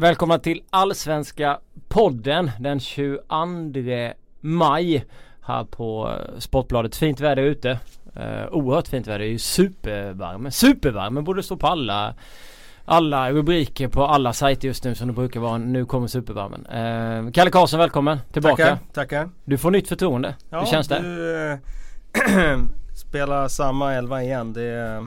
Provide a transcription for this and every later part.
Välkomna till Allsvenska podden den 22 maj här på Sportbladet. Fint väder ute. Uh, oerhört fint väder. Det är ju supervärme. Supervärme borde stå på alla alla rubriker på alla sajter just nu som det brukar vara. Nu kommer supervärmen. Uh, Kalle Karlsson välkommen tillbaka. Tackar, tackar. Du får nytt förtroende. Ja, Hur känns det? Du, äh, spelar samma elva igen. Det,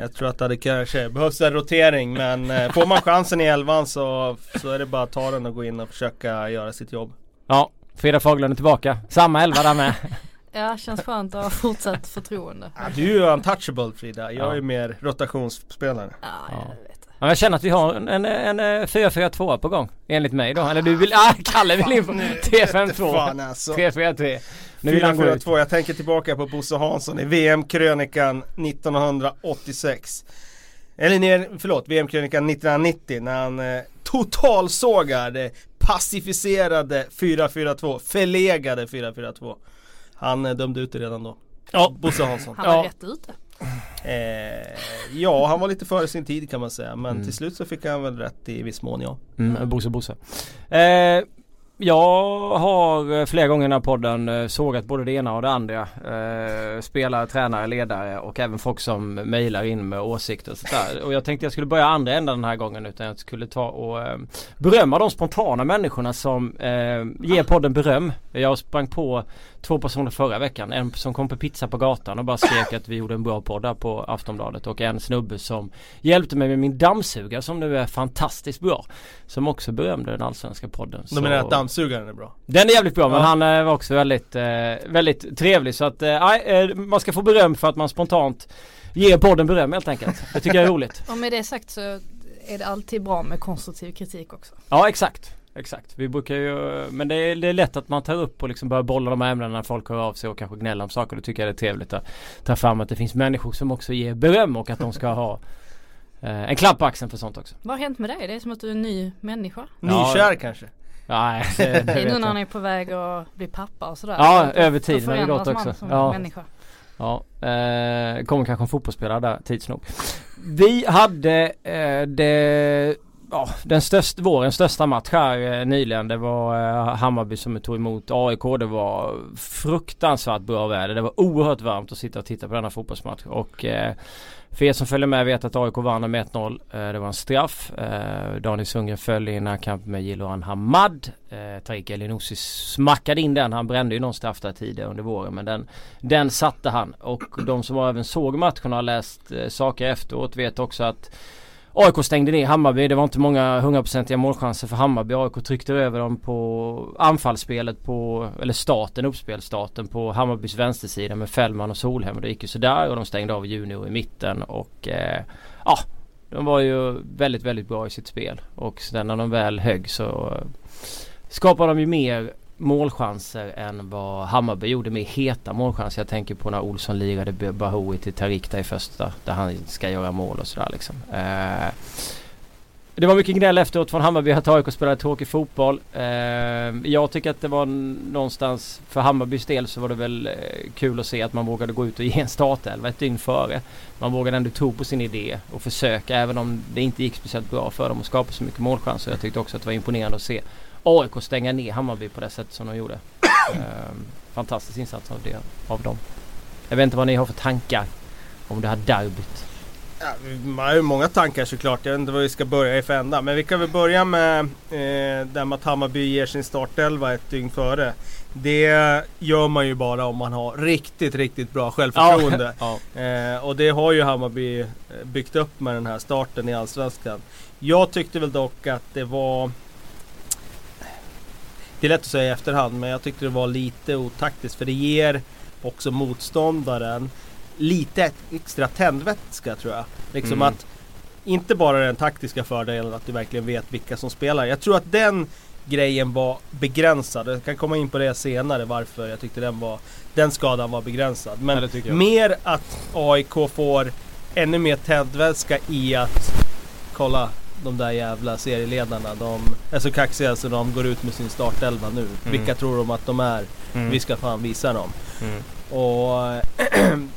jag tror att det hade kanske behövs en rotering men äh, får man chansen i elvan så, så är det bara att ta den och gå in och försöka göra sitt jobb. Ja, Frida Fagerlund är tillbaka. Samma elva där med. Ja, känns skönt att ha fortsatt förtroende. Ja, du är ju untouchable Frida. Jag ja. är mer rotationsspelare. Ja, jag vet. Ja, jag känner att vi har en, en, en 4-4-2 på gång. Enligt mig då. Eller du vill, ah, Kalle vill in på 3-5-2. Alltså. 3-4-3. 4-4-2. Jag tänker tillbaka på Bosse Hansson i VM-krönikan 1986. Eller ner, förlåt, VM-krönikan 1990 när han eh, totalsågar det pacificerade 4-4-2, förlegade 4-4-2. Han eh, dömde ut det redan då. Ja. Bosse Hansson. Han var ja. rätt ute. Eh, ja, han var lite före sin tid kan man säga. Men Mm. till slut så fick han väl rätt i viss mån ja. Mm, Bosse Bosse. Eh, jag har flera gånger i den här podden eh, sågat både det ena och det andra. Eh, spelare, tränare, ledare och även folk som mejlar in med åsikter och sådär. Och jag tänkte jag skulle börja andra änden den här gången utan jag skulle ta och eh, berömma de spontana människorna som eh, ger podden beröm. Jag sprang på två personer förra veckan. En som kom på pizza på gatan och bara skrek att vi gjorde en bra podd där på Aftonbladet. Och en snubbe som hjälpte mig med min dammsugare som nu är fantastiskt bra. Som också berömde den allsvenska podden. Du menar att dammsugaren är bra? Den är jävligt bra men Ja. han eh, var också väldigt, eh, väldigt trevlig. Så att eh, man ska få beröm för att man spontant ger podden beröm helt enkelt. Det tycker jag är roligt. Och med det sagt så är det alltid bra med konstruktiv kritik också. Ja exakt. Exakt. Vi brukar ju, men det är, det är lätt att man tar upp och liksom börjar bolla de här ämnena när folk hör av sig och kanske gnäller om saker. Då tycker jag det är trevligt att ta fram att det finns människor som också ger beröm och att de ska ha eh, en klapp på axeln för sånt också. Vad har hänt med dig? Det är som att du är en ny människa. Ja. Nykär kanske? Nej, det, det Det är nu när han är på väg att bli pappa och sådär. Ja, över då tiden har det förändras gått man också. som Ja. människa. Ja, eh, kommer kanske en fotbollsspelare där tids nog. Vi hade eh, det, ja, den största, vårens största match här eh, nyligen. Det var eh, Hammarby som tog emot AIK. Det var fruktansvärt bra väder. Det var oerhört varmt att sitta och titta på denna fotbollsmatch. Och eh, för er som följer med vet att AIK vann med 1-0. Eh, det var en straff. Eh, Daniel Sundgren föll i närkamp med Jiloan Hamad. Eh, Tarik Elinoussi smackade in den. Han brände ju någon straff där tidigare under våren. Men den, den satte han. Och de som även såg matchen och har läst eh, saker efteråt vet också att AIK stängde ner Hammarby. Det var inte många hundraprocentiga målchanser för Hammarby. AIK tryckte över dem på anfallsspelet på, eller starten, uppspelsstarten på Hammarbys vänstersida med Fällman och Solhem. Och det gick ju sådär och de stängde av Junior i mitten och eh, ja, de var ju väldigt, väldigt bra i sitt spel. Och sen när de väl högg så eh, skapade de ju mer målchanser än vad Hammarby gjorde med heta målchanser. Jag tänker på när Olsson lirade Bahoui till Tarik där i första där han ska göra mål och sådär liksom. Eh, det var mycket gnäll efteråt från Hammarby att AIK spelade tråkig fotboll. Eh, jag tycker att det var någonstans för Hammarbys del så var det väl eh, kul att se att man vågade gå ut och ge en startelva ett dygn före. Man vågade ändå tro på sin idé och försöka även om det inte gick speciellt bra för dem att skapa så mycket målchanser. Jag tyckte också att det var imponerande att se AIK stänga ner Hammarby på det sättet som de gjorde. Ehm, fantastisk insats av, det, av dem. Jag vet inte vad ni har för tankar om det här derbyt. Ja, man har ju många tankar såklart. Jag vet inte var vi ska börja i för ända. Men vi kan väl börja med eh, det med att Hammarby ger sin startelva ett dygn före. Det gör man ju bara om man har riktigt, riktigt bra självförtroende. Ja. Eh, och det har ju Hammarby eh, byggt upp med den här starten i Allsvenskan. Jag tyckte väl dock att det var... Det är lätt att säga i efterhand men jag tyckte det var lite otaktiskt för det ger också motståndaren lite extra tändvätska tror jag. Liksom Mm. att inte bara den taktiska fördelen att du verkligen vet vilka som spelar. Jag tror att den grejen var begränsad. Jag kan komma in på det senare varför jag tyckte den var den skadan var begränsad. Men Ja, mer att AIK får ännu mer tändvätska i att kolla de där jävla serieledarna. De är så kaxiga så de går ut med sin startelva nu. Vilka tror de att de är? Mm. Vi ska fan visa dem. Mm. Och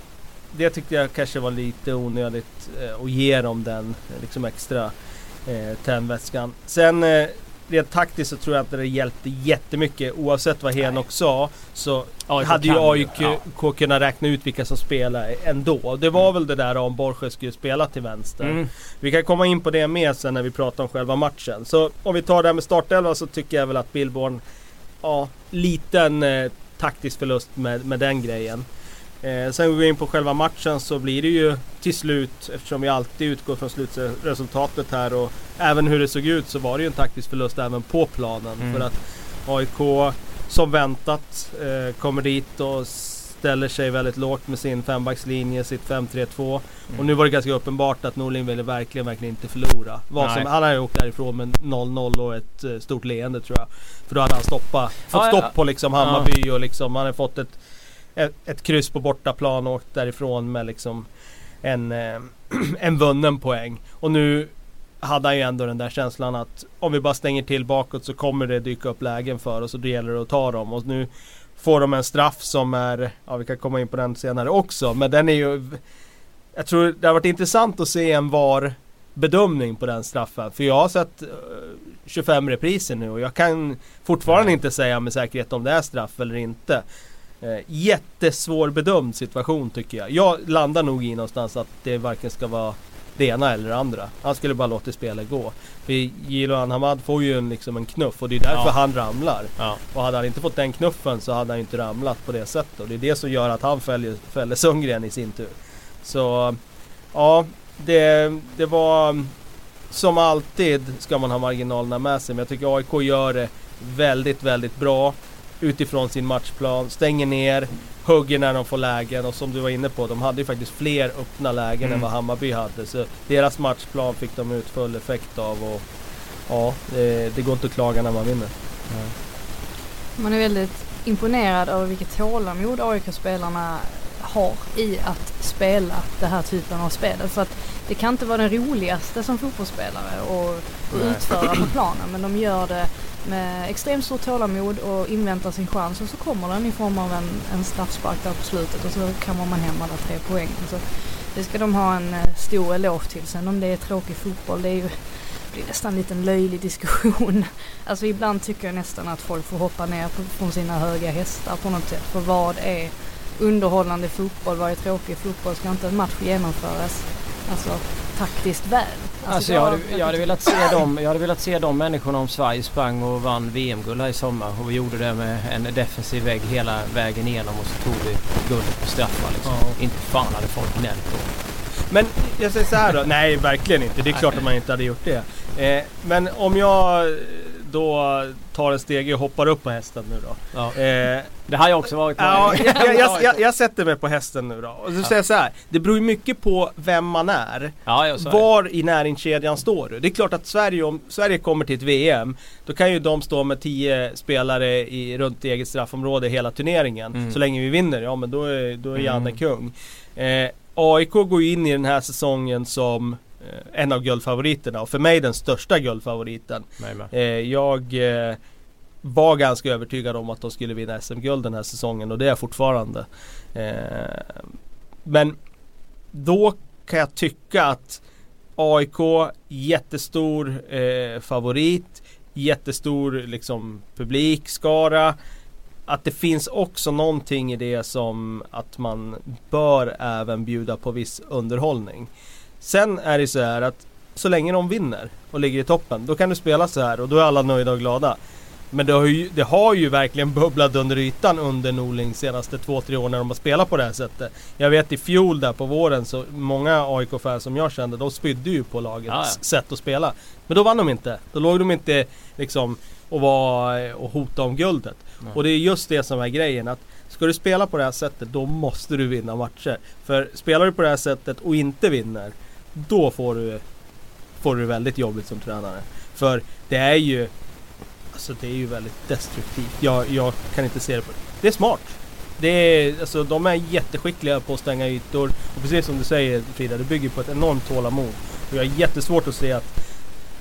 det tyckte jag kanske var lite onödigt eh, att ge dem den liksom extra eh, tändvätskan. Sen eh, rent taktiskt så tror jag inte det hjälpte jättemycket. Oavsett vad Henok sa så AIK hade ju AIK ja. kunnat räkna ut vilka som spelar ändå. Det var väl det där om Borges skulle spela till vänster. Mm. Vi kan komma in på det mer sen när vi pratar om själva matchen. Så om vi tar det här med startelva så tycker jag väl att Billborn, ja, liten eh, taktisk förlust med, med den grejen. Eh, sen går vi in på själva matchen så blir det ju till slut, eftersom vi alltid utgår från slutresultatet här och även hur det såg ut så var det ju en taktisk förlust även på planen. Mm. För att AIK som väntat eh, kommer dit och ställer sig väldigt lågt med sin fembackslinje, sitt 5-3-2. Mm. Och nu var det ganska uppenbart att Norling ville verkligen, verkligen inte förlora. Vad som, han hade åkt därifrån med 0-0 och ett eh, stort leende tror jag. För då hade han stoppat, fått ja, stopp ja. på liksom Hammarby och liksom, han hade fått ett, ett, ett kryss på bortaplan och åkt därifrån med liksom en, eh, en vunnen poäng. Och nu hade han ju ändå den där känslan att om vi bara stänger till bakåt så kommer det dyka upp lägen för oss och då gäller det att ta dem. Och nu får de en straff som är, ja vi kan komma in på den senare också, men den är ju Jag tror det har varit intressant att se en VAR bedömning på den straffen. För jag har sett eh, 25 repriser nu och jag kan fortfarande Nej. inte säga med säkerhet om det är straff eller inte. Eh, jättesvår bedömd situation tycker jag. Jag landar nog i någonstans att det varken ska vara det ena eller det andra. Han skulle bara låta spelet gå. För Jiloan Hamad får ju en, liksom en knuff och det är därför Ja. han ramlar. Ja. Och hade han inte fått den knuffen så hade han inte ramlat på det sättet. Och det är det som gör att han fäller, fäller Sundgren i sin tur. Så ja, det, det var som alltid ska man ha marginalerna med sig. Men jag tycker AIK gör det väldigt, väldigt bra utifrån sin matchplan. Stänger ner, hugger när de får lägen och som du var inne på, de hade ju faktiskt fler öppna lägen Mm. än vad Hammarby hade. Så deras matchplan fick de ut full effekt av och ja, det, det går inte att klaga när man vinner. Man är väldigt imponerad över vilket tålamod AIK-spelarna har i att spela den här typen av spel. För att det kan inte vara den roligaste som fotbollsspelare att utföra på planen men de gör det med extremt stort tålamod och inväntar sin chans och så kommer den i form av en, en straffspark där på slutet och så kammar man hem alla tre poäng. Så det ska de ha en eh, stor eloge till. Sen om det är tråkig fotboll, det är ju det blir nästan en liten löjlig diskussion. Alltså ibland tycker jag nästan att folk får hoppa ner på, från sina höga hästar på något sätt. För vad är underhållande fotboll? Vad är tråkig fotboll? Ska inte en match genomföras alltså, taktiskt väl? Alltså jag hade, jag, hade velat se dem, jag hade velat se de människorna om Sverige sprang och vann VM-guld här i sommar och vi gjorde det med en defensiv vägg hela vägen igenom och så tog vi guldet på straffar liksom. Ja. Inte fan hade folk gnällt på. Men jag säger så här då. Nej, verkligen inte. Det är klart att man inte hade gjort det. Eh, men om jag då tar en steg och hoppar upp på hästen nu då. Ja. Eh, Det har jag också varit på. ja, jag, jag, jag, jag sätter mig på hästen nu då. Och så säger jag så här. Det beror ju mycket på vem man är. Ja. Var i näringskedjan står du? Det är klart att Sverige, om Sverige kommer till ett VM Då kan ju de stå med 10 spelare i, runt eget straffområde hela turneringen Mm. Så länge vi vinner, ja men då är, då är Janne Mm. kung eh, AIK går ju in i den här säsongen som en av guldfavoriterna och för mig den största guldfavoriten eh, Jag eh, var ganska övertygad om att de skulle vinna SM-guld den här säsongen och det är jag fortfarande eh, Men då kan jag tycka att AIK, jättestor eh, favorit, jättestor liksom publikskara. Att det finns också någonting i det som att man bör även bjuda på viss underhållning. Sen är det så här att så länge de vinner och ligger i toppen, då kan du spela så här och då är alla nöjda och glada. Men det har ju, det har ju verkligen bubblat under ytan under Norlings senaste två, tre år när de har spelat på det här sättet. Jag vet i fjol där på våren så många AIK-fans som jag kände, de spydde ju på lagets Ja, ja. sätt att spela. Men då vann de inte. Då låg de inte liksom och, var, och hotade om guldet. Nej. Och det är just det som är grejen att Ska du spela på det här sättet då måste du vinna matcher. För spelar du på det här sättet och inte vinner då får du Får du det väldigt jobbigt som tränare. För det är ju Alltså det är ju väldigt destruktivt. Jag, jag kan inte se det på det. är smart. Det är, alltså, de är jätteskickliga på att stänga ytor. Och precis som du säger Frida, det bygger på ett enormt tålamod. Och jag har jättesvårt att se att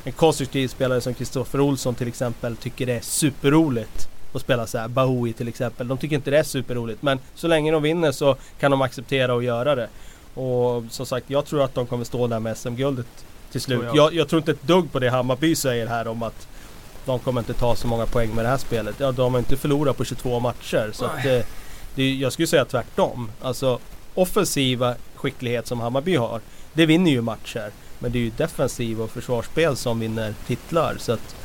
en konstruktiv spelare som Kristoffer Olsson till exempel tycker det är superroligt att spela så här. Bahoui till exempel. De tycker inte det är superroligt. Men så länge de vinner så kan de acceptera att göra det. Och som sagt, jag tror att de kommer stå där med SM-guldet till slut. Jag. Jag, jag tror inte ett dugg på det Hammarby säger här om att de kommer inte ta så många poäng med det här spelet. Ja, de har inte förlorat på 22 matcher. Så att det, det, jag skulle säga tvärtom. Alltså offensiva skicklighet som Hammarby har, det vinner ju matcher. Men det är ju defensiv och försvarsspel som vinner titlar. Så att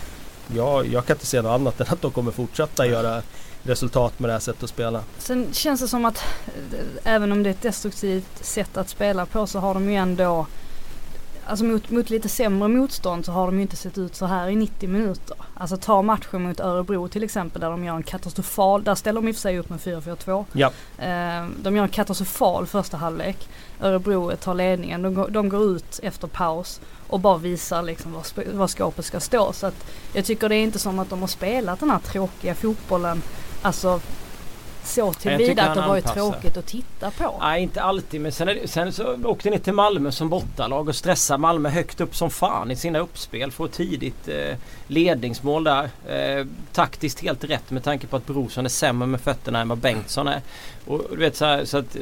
jag, jag kan inte se något annat än att de kommer fortsätta göra resultat med det här sättet att spela. Sen känns det som att eh, även om det är ett destruktivt sätt att spela på så har de ju ändå Alltså mot, mot lite sämre motstånd så har de ju inte sett ut så här i 90 minuter. Alltså ta matchen mot Örebro till exempel där de gör en katastrofal, där ställer de i och för sig upp med 4-4-2. Ja. Eh, de gör en katastrofal första halvlek. Örebro tar ledningen, de, går- de går ut efter paus och bara visar liksom var, var skåpet ska stå. Så att jag tycker det är inte som att de har spelat den här tråkiga fotbollen, alltså så tycker tillvida att det var tråkigt att titta på. Nej inte alltid men sen, är det, sen så åkte ni till Malmö som bortalag och stressade Malmö högt upp som fan i sina uppspel. Får tidigt eh, ledningsmål där. Eh, taktiskt helt rätt med tanke på att Brorsson är sämre med fötterna än vad Bengtsson är. Och du vet så, här, så att eh,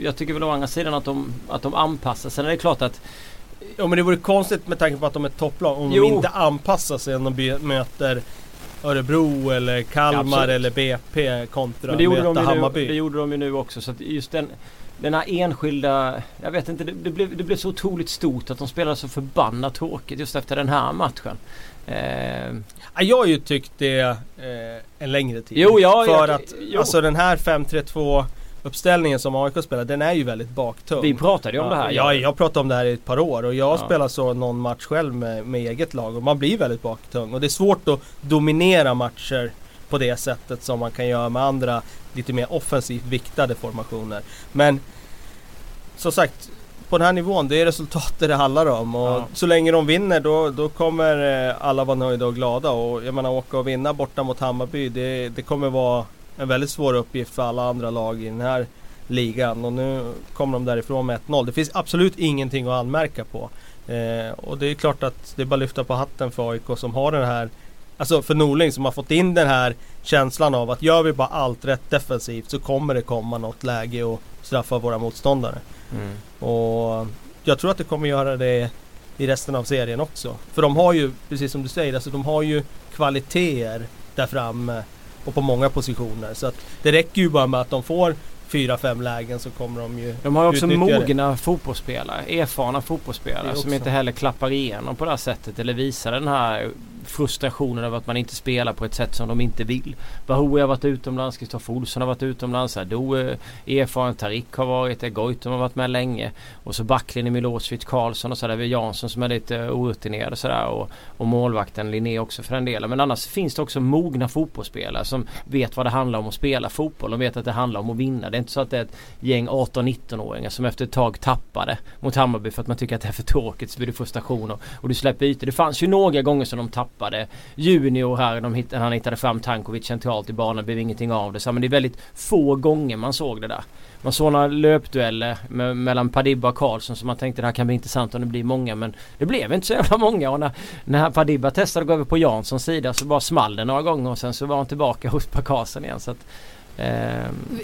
jag tycker väl å andra sidan att de, att de anpassar. Sen är det klart att Ja men det vore konstigt med tanke på att de är topplag om Jo. de inte anpassar sig om de möter Örebro eller Kalmar Absolut. eller BP kontra Men det gjorde, möta de ju nu, Hammarby. det gjorde de ju nu också. Så att just den, den här enskilda... Jag vet inte, det, det, blev, det blev så otroligt stort att de spelade så förbannat tråkigt just efter den här matchen. Eh, Ja, jag har ju tyckt det eh, en längre tid. Jo, ja, För jag- att jo. alltså den här 5-3-2 uppställningen som AIK spelar, den är ju väldigt baktung. vi pratade ju om det här. Ja, jag pratat om det här i ett par år och jag Ja. spelat så någon match själv med, med eget lag och man blir väldigt baktung. Och det är svårt att dominera matcher på det sättet som man kan göra med andra lite mer offensivt viktade formationer. Men som sagt, på den här nivån, det är resultatet det handlar om. Och Ja. så länge de vinner då, då kommer eh, alla vara nöjda och glada. Och jag menar åka och vinna borta mot Hammarby, det, det kommer vara en väldigt svår uppgift för alla andra lag i den här ligan. Och nu kommer de därifrån med 1-0. Det finns absolut ingenting att anmärka på. Eh, och det är klart att det är bara att lyfta på hatten för AIK som har den här Alltså för Norling som har fått in den här känslan av att gör vi bara allt rätt defensivt så kommer det komma något läge och straffa våra motståndare. Mm. Och jag tror att det kommer göra det i resten av serien också. För de har ju, precis som du säger, alltså de har ju kvaliteter där framme och på många positioner. Så att det räcker ju bara med att de får fyra, fem lägen så kommer de ju De har ju också utnyttja det. mogna fotbollsspelare, erfarna fotbollsspelare som inte heller klappar igenom på det här sättet eller visar den här frustrationen över att man inte spelar på ett sätt som de inte vill. Bahoui har varit utomlands, Kristoffer Olsson har varit utomlands, Ado eh, erfaren, Tarik har varit det, Goitom har varit med länge. Och så backlinjen Milosevic, Karlsson och sådär. Vi Jansson som är lite eh, orutinerad och sådär. Och, och målvakten Linné också för den delen. Men annars finns det också mogna fotbollsspelare som vet vad det handlar om att spela fotboll. De vet att det handlar om att vinna. Det är inte så att det är ett gäng 18-19-åringar som efter ett tag tappade mot Hammarby för att man tycker att det är för tråkigt. Så blir det frustration och, och du släpper ytor. Det fanns ju några gånger som de tappade. Junior här, de hittade, han hittade fram Tankovic centralt i banan. Det blev ingenting av det. Så, men det är väldigt få gånger man såg det där. Man såg några löpdueller med, mellan Padibba och Karlsson så man tänkte det här kan bli intressant om det blir många men det blev inte så jävla många och när, när Padibba testade att gå över på Janssons sida så bara small det några gånger och sen så var han tillbaka hos Pakasen igen så att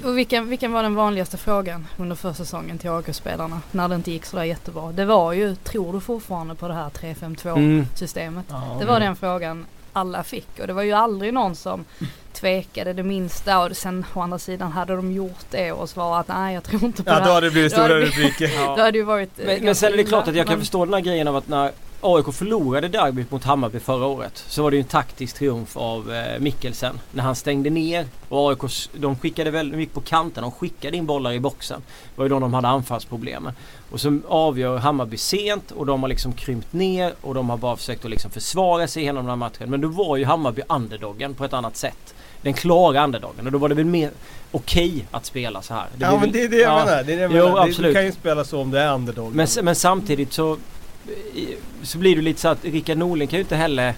och vilken, vilken var den vanligaste frågan under försäsongen till AIK-spelarna när det inte gick sådär jättebra? Det var ju, tror du fortfarande på det här 3-5-2 mm, systemet? Ja, Det var den frågan alla fick och det var ju aldrig någon som tvekade det minsta och sen å andra sidan hade de gjort det och svarat nej jag tror inte på Ja det då här. det blivit Då hade stora det- rubriker. ja. Då hade ju varit eh, Men, men sen är det klart att jag kan förstå den här grejen av att när AIK förlorade derbyt mot Hammarby förra året så var det ju en taktisk triumf av eh, Mikkelsen. När han stängde ner och AIK de skickade väldigt mycket på kanten. De skickade in bollar i boxen. Det var ju då de hade anfallsproblemen. Och så avgör Hammarby sent och de har liksom krympt ner och de har bara försökt att liksom försvara sig genom den här matchen. Men då var ju Hammarby underdoggen på ett annat sätt. Den klara underdoggen och då var det väl mer okej att spela så här. Det Ja men det är det jag Ja. menar. Det är det jag Jo. Det- Du absolut. kan ju spela så om du är underdog. Men, men samtidigt så så blir det lite så att Rickard Norling kan ju inte heller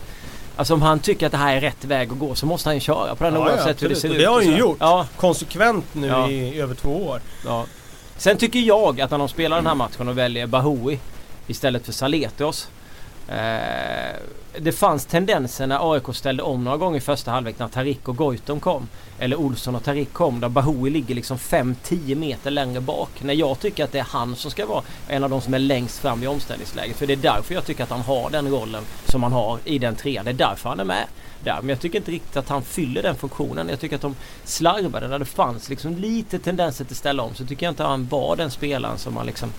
Alltså om han tycker att det här är rätt väg att gå så måste han ju köra på den Ja, ja, oavsett hur det ser Och ut. det har han ju gjort. Ja, Konsekvent nu Ja. i över två år. ja. Sen tycker jag att när de spelar den här matchen och väljer Bahoui istället för Saletos Eh, det fanns tendenser när AIK ställde om några gånger i första halvlek när Tarik och Goitom kom. Eller Olsson och Tarik kom. Där Bahoui ligger liksom 5-10 meter längre bak. När jag tycker att det är han som ska vara en av de som är längst fram i omställningsläget. För det är därför jag tycker att han har den rollen som han har i den trean. Det är därför han är med där. Men jag tycker inte riktigt att han fyller den funktionen. Jag tycker att de slarvade när det fanns liksom lite tendenser till att ställa om. Så tycker jag inte att han var den spelaren som man liksom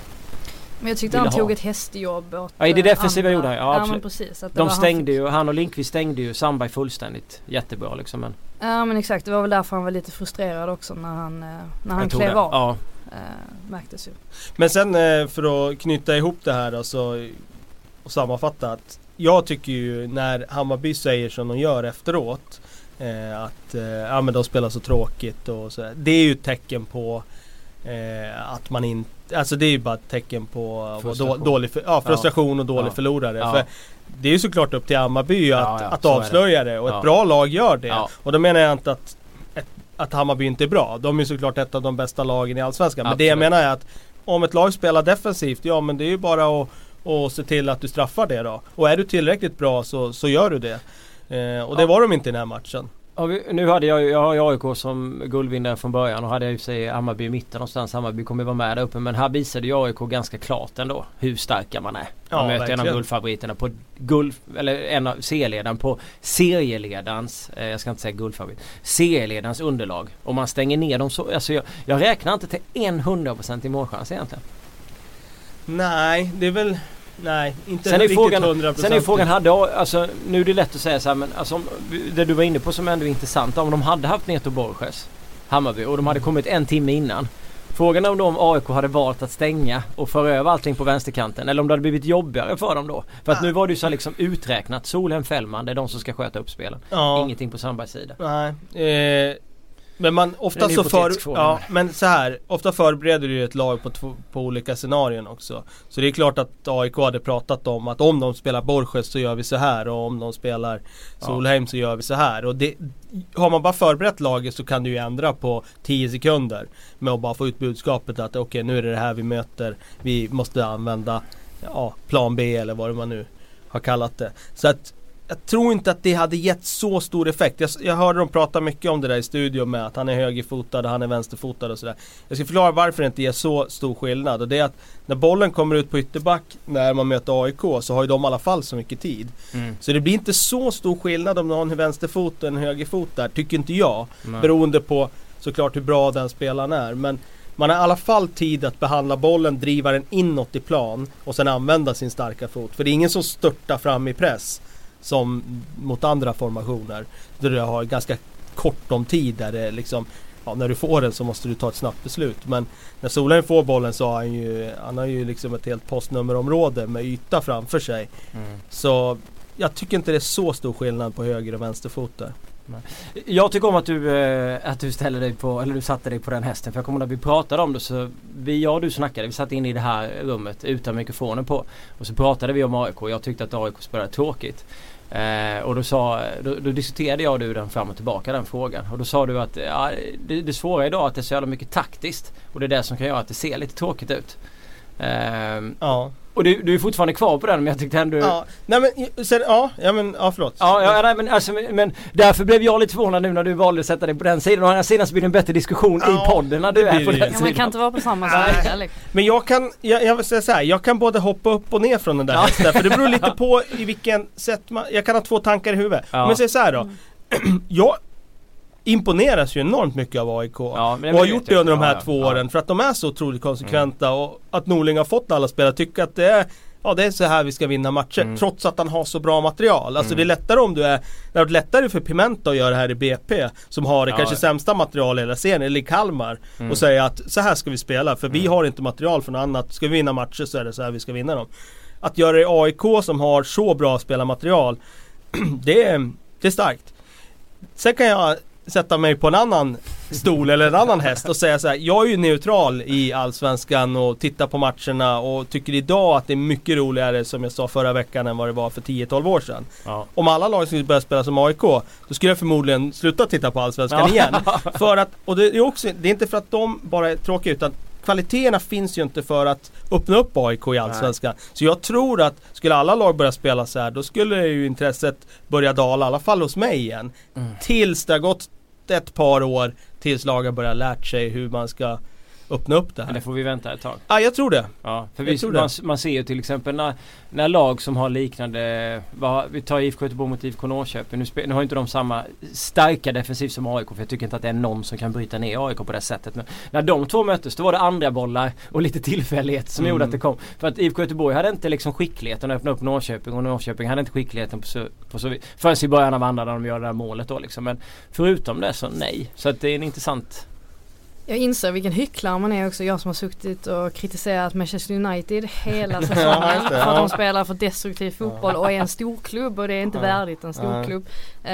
men jag tyckte han tog ett hästjobb åt Ja i det defensiva gjorde han ja, ja precis. Att De stängde han ju, han och Linkvist stängde ju Sandberg fullständigt jättebra liksom. Men... Ja men exakt, det var väl därför han var lite frustrerad också när han, eh, när han klev av. Ja. Äh, märktes ju. Men sen eh, för att knyta ihop det här alltså och sammanfatta att jag tycker ju när Hammarby säger som de gör efteråt eh, att eh, ja, men de spelar så tråkigt och så. Det är ju ett tecken på eh, att man inte Alltså det är ju bara ett tecken på frustration. dålig ja, frustration och dålig ja. förlorare. Ja. För det är ju såklart upp till Hammarby att, ja, att avslöja det. det. och ett bra lag gör det. Och då menar jag inte att, att Hammarby inte är bra. De är såklart ett av de bästa lagen i Allsvenskan. Men det jag menar är att om ett lag spelar defensivt, ja men det är ju bara att och se till att du straffar det då. Och är du tillräckligt bra så, så gör du det. Eh, och det var de inte i den här matchen. Nu hade jag, jag har AIK som guldvinnare från början och hade jag ju sig Hammarby i mitten någonstans. Hammarby kommer vara med där uppe men här visade ju AIK ganska klart ändå hur starka man är. Man ja, möter verkligen. en av guldfavoriterna på guld, eller en av serieledaren på serieledarens, eh, jag ska inte säga guldfavorit, serieledarens underlag. Och man stänger ner dem så, alltså jag, jag räknar inte till en 100% i målchans egentligen. Nej, det är väl Nej, inte sen är riktigt frågan, 100%. Sen är frågan, hade, alltså, nu är det lätt att säga så här, men alltså, det du var inne på som ändå är intressant. Om de hade haft Neto Borges, Hammarby, och de hade kommit en timme innan. Frågan är om om AIK hade valt att stänga och föra över allting på vänsterkanten eller om det hade blivit jobbigare för dem då. För att nu var det ju så liksom uträknat. Solhem, Fällman, det är de som ska sköta upp spelen. Ja. Ingenting på Sandbergs sida. Nej. Eh, men man ofta så för, ja, men så här, ofta förbereder du ett lag på, på olika scenarion också. Så det är klart att AIK hade pratat om att om de spelar Borges så gör vi så här och om de spelar Solheim ja. så gör vi så här. Och det, har man bara förberett laget så kan du ju ändra på 10 sekunder. Med att bara få ut budskapet att okej okay, nu är det det här vi möter. Vi måste använda ja, plan B eller vad man nu har kallat det. Så att jag tror inte att det hade gett så stor effekt. Jag, jag hörde dem prata mycket om det där i studion med att han är högerfotad och han är vänsterfotad och sådär. Jag ska förklara varför det inte ger så stor skillnad. Och det är att när bollen kommer ut på ytterback när man möter AIK så har ju de i alla fall så mycket tid. Mm. Så det blir inte så stor skillnad om du har en vänsterfot och en högerfot där, tycker inte jag. Nej. Beroende på såklart hur bra den spelaren är. Men man har i alla fall tid att behandla bollen, driva den inåt i plan och sen använda sin starka fot. För det är ingen som störtar fram i press som mot andra formationer. Där du har ganska kort om tid där det liksom Ja, när du får den så måste du ta ett snabbt beslut. Men när Solheim får bollen så har han ju, han har ju liksom ett helt postnummerområde med yta framför sig. Mm. Så jag tycker inte det är så stor skillnad på höger och vänsterfot där. Jag tycker om att du, eh, att du ställer dig på, eller du satte dig på den hästen. För jag kommer när vi pratade om det så, vi, jag och du snackade, vi satt inne i det här rummet utan mikrofonen på. Och så pratade vi om AIK och jag tyckte att AIK spelade tråkigt. Eh, och då, sa, då, då, diskuterade jag och du den fram och tillbaka den frågan. Och då sa du att ja, det, det svåra idag är att det är så jävla mycket taktiskt. Och det är det som kan göra att det ser lite tråkigt ut. Eh, ja. Och du, du är fortfarande kvar på den men jag tyckte ändå... Ja, nej men, sen, ja, ja men, ja förlåt. Ja, ja nej, men, alltså, men därför blev jag lite förvånad nu när du valde att sätta dig på den sidan. Å andra sidan så blir det en bättre diskussion ja, i podden när du är på den sidan. Ja, man kan inte vara på samma sida. Men jag kan, jag, jag vill säga så här, jag kan både hoppa upp och ner från den där ja. hästen. För det beror lite på i vilken sätt man, jag kan ha två tankar i huvudet. Ja. Men säg så här då. Mm. jag, imponeras ju enormt mycket av AIK. Ja, och har gjort det under de här ja, två ja. åren för att de är så otroligt konsekventa mm. och att Norling har fått alla spelare att tycka att det är Ja det är så här vi ska vinna matcher mm. trots att han har så bra material. Alltså mm. det är lättare om du är Det är lättare för Pimenta att göra det här i BP Som har det kanske sämsta material i hela serien, eller i Kalmar mm. Och säga att så här ska vi spela för vi mm. har inte material från annat Ska vi vinna matcher så är det så här vi ska vinna dem Att göra det i AIK som har så bra spelarmaterial Det är, det är starkt Sen kan jag sätta mig på en annan stol eller en annan häst och säga så här, Jag är ju neutral i Allsvenskan och tittar på matcherna och tycker idag att det är mycket roligare som jag sa förra veckan än vad det var för 10-12 år sedan. Ja. Om alla lag skulle börja spela som AIK, då skulle jag förmodligen sluta titta på Allsvenskan ja. igen. För att, och det är också, det är inte för att de bara är tråkiga utan kvaliteterna finns ju inte för att öppna upp AIK i Allsvenskan. Så jag tror att skulle alla lag börja spela så här då skulle ju intresset börja dala, i alla fall hos mig igen. Mm. Tills det har gått ett par år tills lagen börjar lärt sig hur man ska öppna upp det Men här. det får vi vänta ett tag. Ja, jag tror det. Ja, för vi, man, man ser ju till exempel när, när lag som har liknande, vad, vi tar IFK Göteborg mot IFK Norrköping. Nu, spe, nu har inte de samma starka defensiv som AIK för jag tycker inte att det är någon som kan bryta ner AIK på det sättet. Men när de två möttes då var det andra bollar och lite tillfällighet som Mm. gjorde att det kom. För att IFK Göteborg hade inte liksom skickligheten att öppna upp Norrköping och Norrköping hade inte skickligheten på så, på så. Förrän i början av andra när de gör det där målet då liksom. Men förutom det så nej. Så att det är en intressant Jag inser vilken hycklare man är också. Jag som har suttit och kritiserat Manchester United hela säsongen. för att de spelar för destruktiv fotboll och är en storklubb och det är inte Ja. värdigt en storklubb. Eh,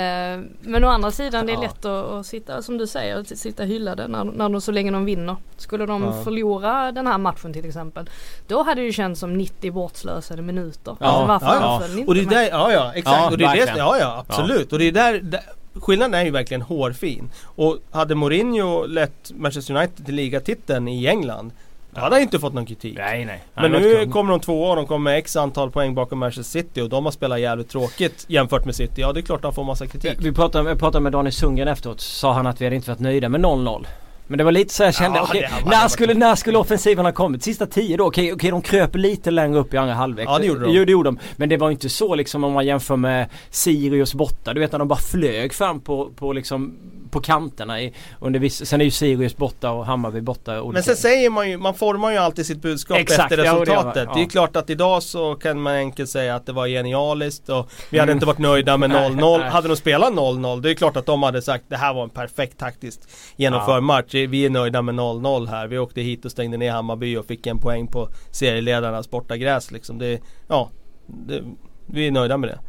men å andra sidan det är lätt att, att sitta, som du säger, sitta hyllade när, när de, så länge de vinner. Skulle de Ja. förlora den här matchen till exempel. Då hade det känts som 90 bortslösade minuter. Ja, alltså varför ja, ja. inte Och det är där, ja ja exakt. Ja, och det är det, ja ja absolut. Och det är där, där Skillnaden är ju verkligen hårfin. Och hade Mourinho lett Manchester United till ligatiteln i England Då hade han inte fått någon kritik. Nej nej. Men nu kommer de tvåa och de kommer med x antal poäng bakom Manchester City och de har spelat jävligt tråkigt jämfört med City. Ja det är klart de får massa kritik. Vi pratade, jag pratade med Daniel Sundgren efteråt. Sa han att vi hade inte varit nöjda med 0-0. Men det var lite så jag kände, Ja, hade när, skulle, när skulle offensiven ha kommit? Sista tio då? Okej, okej de kröp lite längre upp i andra halvlek. Ja, det gjorde de. Jo, det gjorde de. Men det var inte så liksom om man jämför med Sirius borta. Du vet när de bara flög fram på, på liksom på kanterna i, under viss, Sen är ju Sirius borta och Hammarby borta. Men olika- sen säger man ju, man formar ju alltid sitt budskap Exakt, efter ja, och det resultatet. var- Det, ja. är klart att idag så kan man enkelt säga att det var genialiskt och vi hade Mm. inte varit nöjda med Nej, 0-0. nej. Hade de spelat 0-0, det är klart att de hade sagt det här var en perfekt taktiskt genomförd Ja. match. Vi är nöjda med 0-0 här. Vi åkte hit och stängde ner Hammarby och fick en poäng på serieledarnas bortagräs liksom. Det, ja, det, vi är nöjda med det.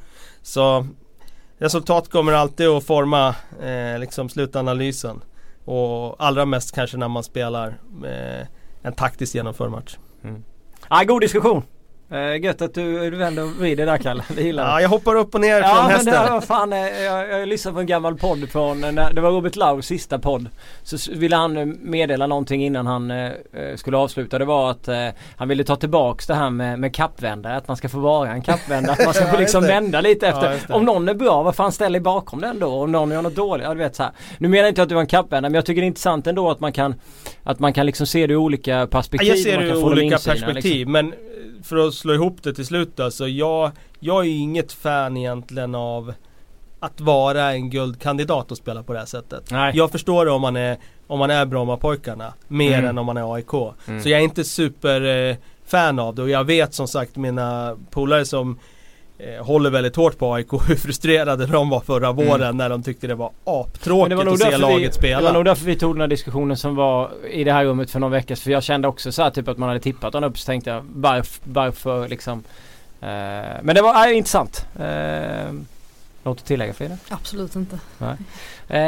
Så resultat kommer alltid att forma eh, liksom slutanalysen. Och allra mest kanske när man spelar eh, en taktiskt genomförd match. Mm. Ja, god diskussion. Eh, gött att du, du vänder och vrider där Kalle. Det gillar. Ja, jag hoppar upp och ner Ja från men hästen. det var fan, eh, jag, jag lyssnade på en gammal podd från, när, det var Robert Laurs sista podd. Så ville han eh, meddela någonting innan han eh, eh, skulle avsluta. Det var att eh, han ville ta tillbaks det här med, med kappvändare. Att man ska få vara en kappvändare. Att man ska Ja, få just liksom vända lite Ja, efter. det. Om någon är bra, vad fan ställer bakom den då? Om någon gör något dåligt? Ja du vet så här. Nu menar jag inte att du var en kappvändare men jag tycker det är intressant ändå att man kan Att man kan liksom se det ur olika perspektiv. Jag ser det ur olika insynen, perspektiv Liksom. men eh, för att slå ihop det till slut då, så jag, jag är inget fan egentligen av att vara en guldkandidat och spela på det här sättet. Nej. Jag förstår det om man är, om man är Brommapojkarna mer Mm. än om man är AIK. Mm. Så jag är inte super eh, fan av det och jag vet som sagt mina polare som håller väldigt hårt på AIK hur frustrerade de var förra våren när de tyckte det var Men aptråkigt det var, att se laget vi, det spela. var nog därför vi tog den här diskussionen som var i det här rummet för någon vecka sedan. För jag kände också så här typ att man hade tippat den upp så tänkte jag varf, varför liksom. Eh, men det var äh, intressant. Eh, något att tillägga Frida? Absolut inte. Eh,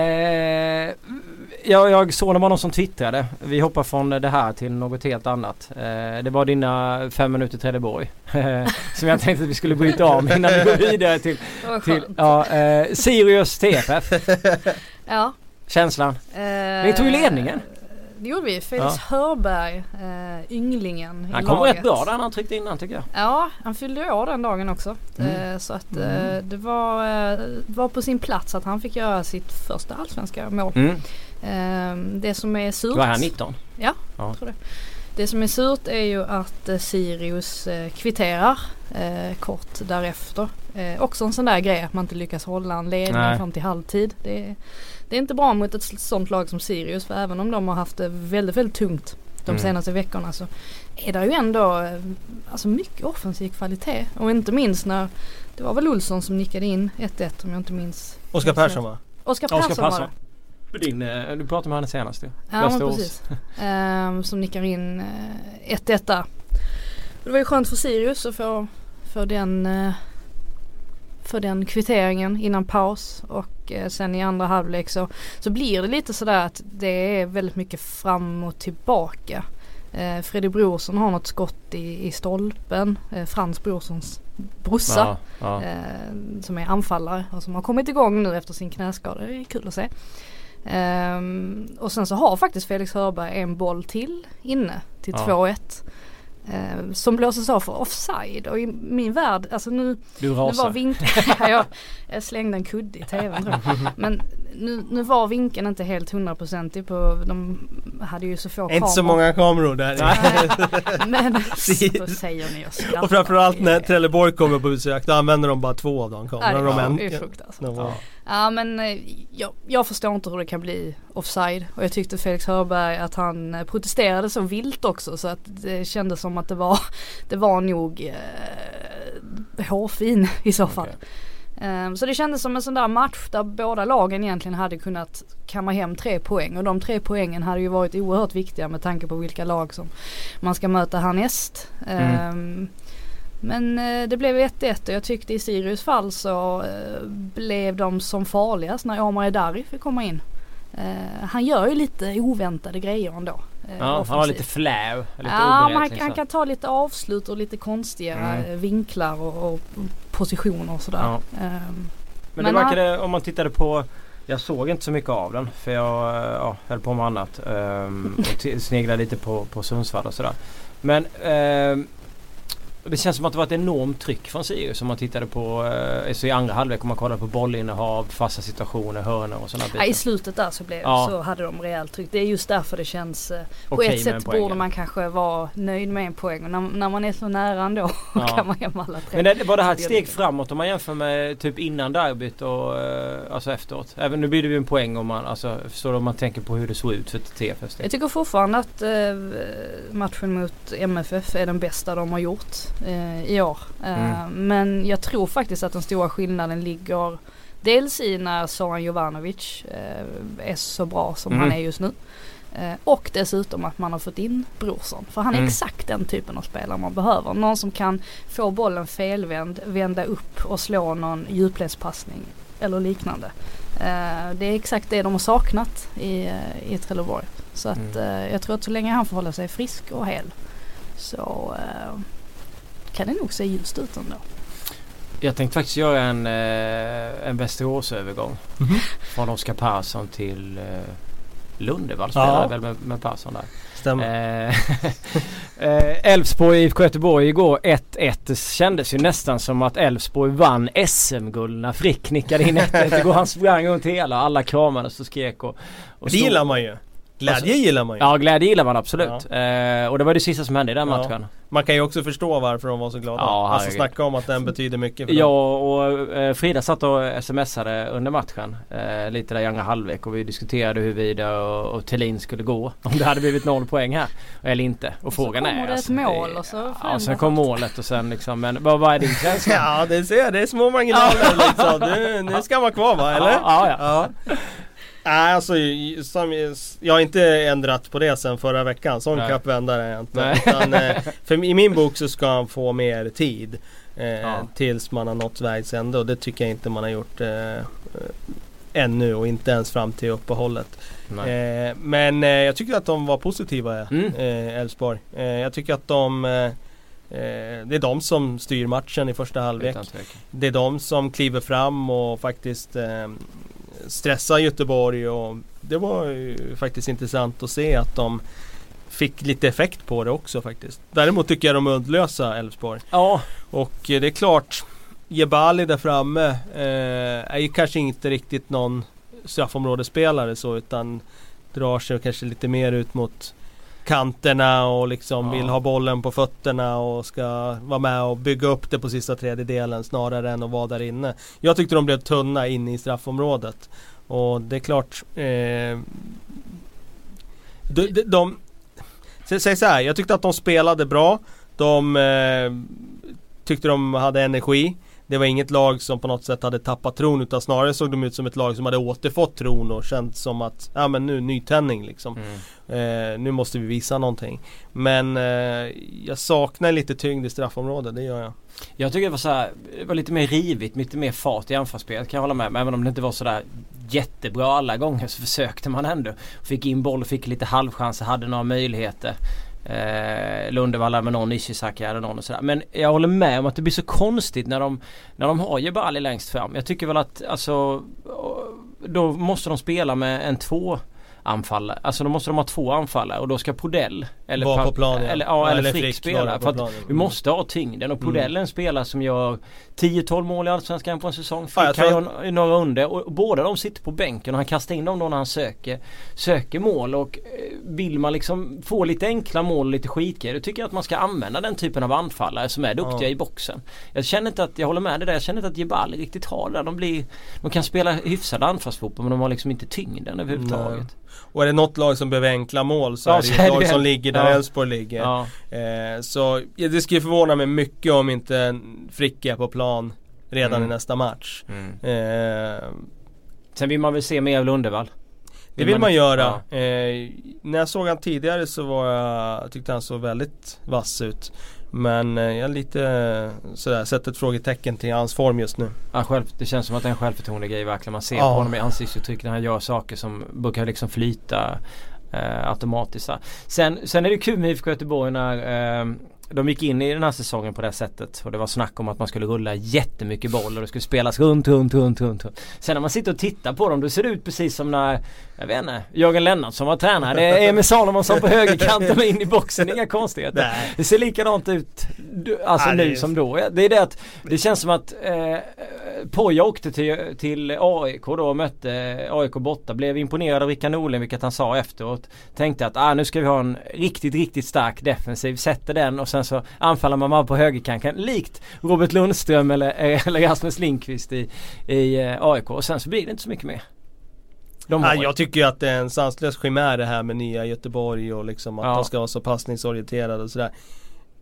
jag, jag såg det var någon som twittrade. Vi hoppar från det här till något helt annat. Eh, det var dina fem minuter Trelleborg. Eh, som jag tänkte att vi skulle bryta av innan vi går vidare till, till ja, eh, Sirius TFF. Ja. Känslan? Eh, Ni tog ju ledningen. Det gjorde vi. Felix Hörberg, eh, ynglingen Han kom laget. rätt bra där när han tryckte innan tycker jag. Ja, han fyllde år den dagen också. Mm. Eh, så att eh, det var, eh, var på sin plats att han fick göra sitt första allsvenska mål. Mm. Eh, det som är surt. Var han 19? Det som är surt är ju att eh, Sirius eh, kvitterar eh, kort därefter. Också en sån där grej att man inte lyckas hålla en ledning Nej. fram till halvtid. Det det är inte bra mot ett sånt lag som Sirius för även om de har haft det väldigt, väldigt tungt de Mm. senaste veckorna så är det ju ändå eh, alltså mycket offensiv kvalitet. Och inte minst när det var väl Olsson som nickade in 1-1 om jag inte minns. Oskar Persson va? Oskar Oskar Persson var Persson. det. Din, eh, du pratade med henne senast ju. Ja men precis. Ehm, som nickar in eh, 1-1 där. Och Det var ju skönt för Sirius att få, få den eh, för den kvitteringen innan paus och eh, sen i andra halvlek så, så blir det lite sådär att det är väldigt mycket fram och tillbaka. Eh, Freddy Brorsson har något skott i, i stolpen. Eh, Frans Brorssons brorsa Ja, ja. eh, som är anfallare och som har kommit igång nu efter sin knäskada. Det är kul att se. Ehm, och sen så har faktiskt Felix Hörberg en boll till inne till Ja. 2-1. Eh, som blåses av för offside och i min värld, alltså nu, Du nu var vinkeln, jag, jag slängde en kudde i tvn. Men nu, nu var vinkeln inte helt hundraprocentig på, de hade ju så få Inte så många kameror där. Men så säger ni och skrattar. Och framförallt när Trelleborg kommer på besök då använder de bara två av de Ja, kamerorna. det de är fruktansvärt. var- Ja men eh, jag, jag förstår inte hur det kan bli offside och jag tyckte Felix Hörberg att han eh, protesterade så vilt också så att det kändes som att det var Det var nog eh, hårfin i så fall. Okej. Eh, så det kändes som en sån där match där båda lagen egentligen hade kunnat kamma hem tre poäng och de tre poängen hade ju varit oerhört viktiga med tanke på vilka lag som man ska möta härnäst. Mm. Men eh, det blev 1-1 och jag tyckte i Sirius fall så eh, blev de som farligast när Omar Edari fick komma in. Eh, han gör ju lite oväntade grejer ändå. eh, Ja, han har lite flair. Lite Ja, men han, han så. kan ta lite avslut och lite konstiga Mm. vinklar och, och positioner och sådär. Ja. Ehm, Men, Men det han- verkade, om man tittade på jag såg inte så mycket av den för jag ja, höll på med annat. Um, och sneglade lite på, på Sundsvall och sådär. Men ehm, det känns som att det var ett enormt tryck från Sirius om man tittade på eh, så i andra halvlek om man kollade på bollinnehav, fasta situationer, hörnor och sådana Ja, I bitar. slutet där så, blev, Ja. så hade de rejält tryck. Det är just därför det känns eh, På Okej ett sätt borde man kanske vara nöjd med en poäng och när, när man är så nära ändå Ja. kan man hem alla tre. Men det, var det här ett steg framåt om man jämför med typ innan derbyt och eh, alltså efteråt? Även nu blir det ju en poäng om man, alltså, förstår du, om man tänker på hur det såg ut för TFF. Jag tycker fortfarande att eh, matchen mot MFF är den bästa de har gjort eh, i år. Eh, Mm. Men jag tror faktiskt att den stora skillnaden ligger dels i när Zoran Jovanovic eh, är så bra som Mm. han är just nu. Eh, och dessutom att man har fått in Brorsson. För han är Mm. exakt den typen av spelare man behöver. Någon som kan få bollen felvänd, vända upp och slå någon djupledspassning eller liknande. Eh, det är exakt det de har saknat i, eh, i Trelleborg. Så att Mm. jag tror att så länge han får hålla sig frisk och hel så kan det nog se ljust ut ändå. Jag tänkte faktiskt göra en, eh, en Västeråsövergång. Mhm. Från Oskar Persson till eh, Lundevall spelade Ja. väl med, med Persson där. Stämmer. Eh, Elfsborg IFK Göteborg igår 1-1. Det kändes ju nästan som att Elfsborg vann SM-guld när Frick nickade in 1-1 igår. Han sprang runt hela, alla kramades och skrek och, och Det gillar man ju. Glädje Alltså- gillar man ju. Ja glädje gillar man absolut. Eh, och det var det sista som hände i den Ja. matchen. Man kan ju också förstå varför de var så glada. Ja, alltså snacka om att den betyder mycket för dem. Jag och eh, Frida satt och smsade under matchen eh, lite där i andra halvlek och vi diskuterade huruvida och, och Thelin skulle gå om det hade blivit noll poäng här eller inte. Och, så frågan kommer är det ett mål och så Ja, förändras sen kom målet och sen liksom men vad, vad är din känsla? Ja det ser jag, det är små marginaler liksom. Nu, nu ska man kvar va, eller? Ja, ja, ja. Nej alltså, som, jag har inte ändrat på det sen förra veckan. Sån Nej. kappvändare är jag inte. Utan, eh, för i min bok så ska han få mer tid. Eh, Ja. Tills man har nått vägs ände och det tycker jag inte man har gjort eh, ännu och inte ens fram till uppehållet. Eh, men eh, jag tycker att de var positiva Mm. eh, Elfsborg. Eh, jag tycker att de Det är de som styr matchen i första halvlek. Det är de som kliver fram och faktiskt stressar Göteborg och det var ju faktiskt intressant att se att de fick lite effekt på det också faktiskt. Däremot tycker jag de är uddlösa Elfsborg. Ja, Och eh, det är klart Jebali där framme eh, är ju kanske inte riktigt någon straffområdesspelare så utan drar sig kanske lite mer ut mot kanterna och liksom Ja. vill ha bollen på fötterna och ska vara med och bygga upp det på sista tredjedelen snarare än att vara där inne. Jag tyckte de blev tunna inne i straffområdet. Och det är klart eh, de, de, de Sä- Säg så här, jag tyckte att de spelade bra. De eh, tyckte de hade energi. Det var inget lag som på något sätt hade tappat tron utan snarare såg de ut som ett lag som hade återfått tron och känt som att ja men nu nytändning liksom. mm. Eh, nu måste vi visa någonting. Men eh, jag saknar lite tyngd i straffområdet, det gör jag. Jag tycker det var så här, det var lite mer rivigt, lite mer fart i anfallsspelet kan jag hålla med om. Även om det inte var sådär jättebra alla gånger så försökte man ändå. Fick in boll och fick lite halvchanser, hade några möjligheter. Eh, Lundevalla med någon, Ishizaki hade någon och sådär. Men jag håller med om att det blir så konstigt när de, när de har Jebali längst fram. Jag tycker väl att alltså då måste de spela med en två anfallare. Alltså då måste de ha två anfallare och då ska Podell eller, Var på plan, ja. eller, ja, Ja, eller, eller Frick, Frick spela. För att vi måste ha tyngden och Podell är en spelare som gör 10-12 mål i Allsvenskan på en säsong. Ja, Frick tror kan göra några under och båda de sitter på bänken och han kastar in dem då när han söker, söker mål och eh, vill man liksom få lite enkla mål och lite skitgrejer då tycker jag att man ska använda den typen av anfallare som är duktiga Ja. i boxen. Jag känner inte att, jag håller med dig där, jag känner inte att Jebali riktigt har det. där. De blir, de kan spela hyfsad anfallsfotboll men de har liksom inte tyngden överhuvudtaget. Och är det något lag som behöver enkla mål så Ja, är det ett lag det. som ligger där Ja. Elfsborg ligger. Ja. Eh, så ja, det skulle förvåna mig mycket om inte en Frick är på plan redan Mm. i nästa match. Mm. Eh, Sen vill man väl se mer av Lundevall. det vill man göra. Ja. Eh, när jag såg han tidigare så var jag, tyckte han såg väldigt vass ut. Men eh, jag är lite eh, sådär, sett ett frågetecken till hans form just nu. Ja, själv, det känns som att det är en självförtroende grej verkligen. Man ser Ja. på honom i ansiktsuttryck när han gör saker som brukar liksom flyta eh, automatiskt. Sen, sen är det kul med IFK Göteborg när eh, de gick in i den här säsongen på det sättet och det var snack om att man skulle rulla jättemycket boll och det skulle spelas runt, runt, runt, runt. runt. Sen när man sitter och tittar på dem då ser det ut precis som när, jag vet inte, Jörgen Lennartsson var tränare. Det är Emil Salomonsson på högerkanten och in i boxen, inga konstigheter. Nej. Det ser likadant ut alltså det nu som då. Det är det att det känns som att eh, Poja åkte till, till AIK då och mötte AIK borta. Blev imponerad av Rickard Norling vilket han sa efteråt. Tänkte att ah, nu ska vi ha en riktigt, riktigt stark defensiv. Sätter den och sen så anfaller man bara på högerkanten. Likt Robert Lundström eller, eller Rasmus Lindqvist i, i eh, AIK. Och sen så blir det inte så mycket mer. Ja, jag tycker ju att det är en sanslös chimär det här med nya Göteborg och liksom att Ja. de ska vara så passningsorienterade och sådär.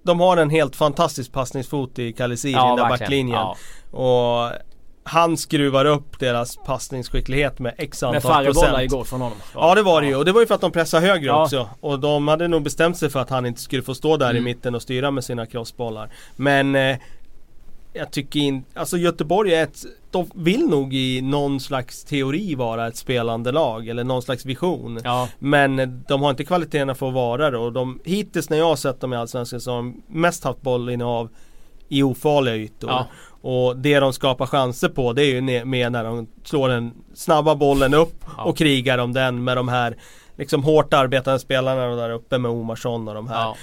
De har en helt fantastisk passningsfot i Kalisiri, ja, den där backlinjen. Ja. Och han skruvar upp deras passningsskicklighet med x Med antal färre bollar procent. igår från honom. Ja det var det ju och det var ju för att de pressade högre Ja. också. Och de hade nog bestämt sig för att han inte skulle få stå där Mm. i mitten och styra med sina crossbollar. Men eh, jag tycker inte, alltså Göteborg är ett, de vill nog i någon slags teori vara ett spelande lag eller någon slags vision. Ja. Men de har inte kvaliteterna för att vara det och de, hittills när jag har sett dem i Allsvenskan så har de mest haft bollinnehav i ofarliga ytor. Ja. Och det de skapar chanser på det är ju med när de slår den snabba bollen upp Ja. och krigar om den med de här liksom hårt arbetande spelarna där uppe med Omarsson och de här.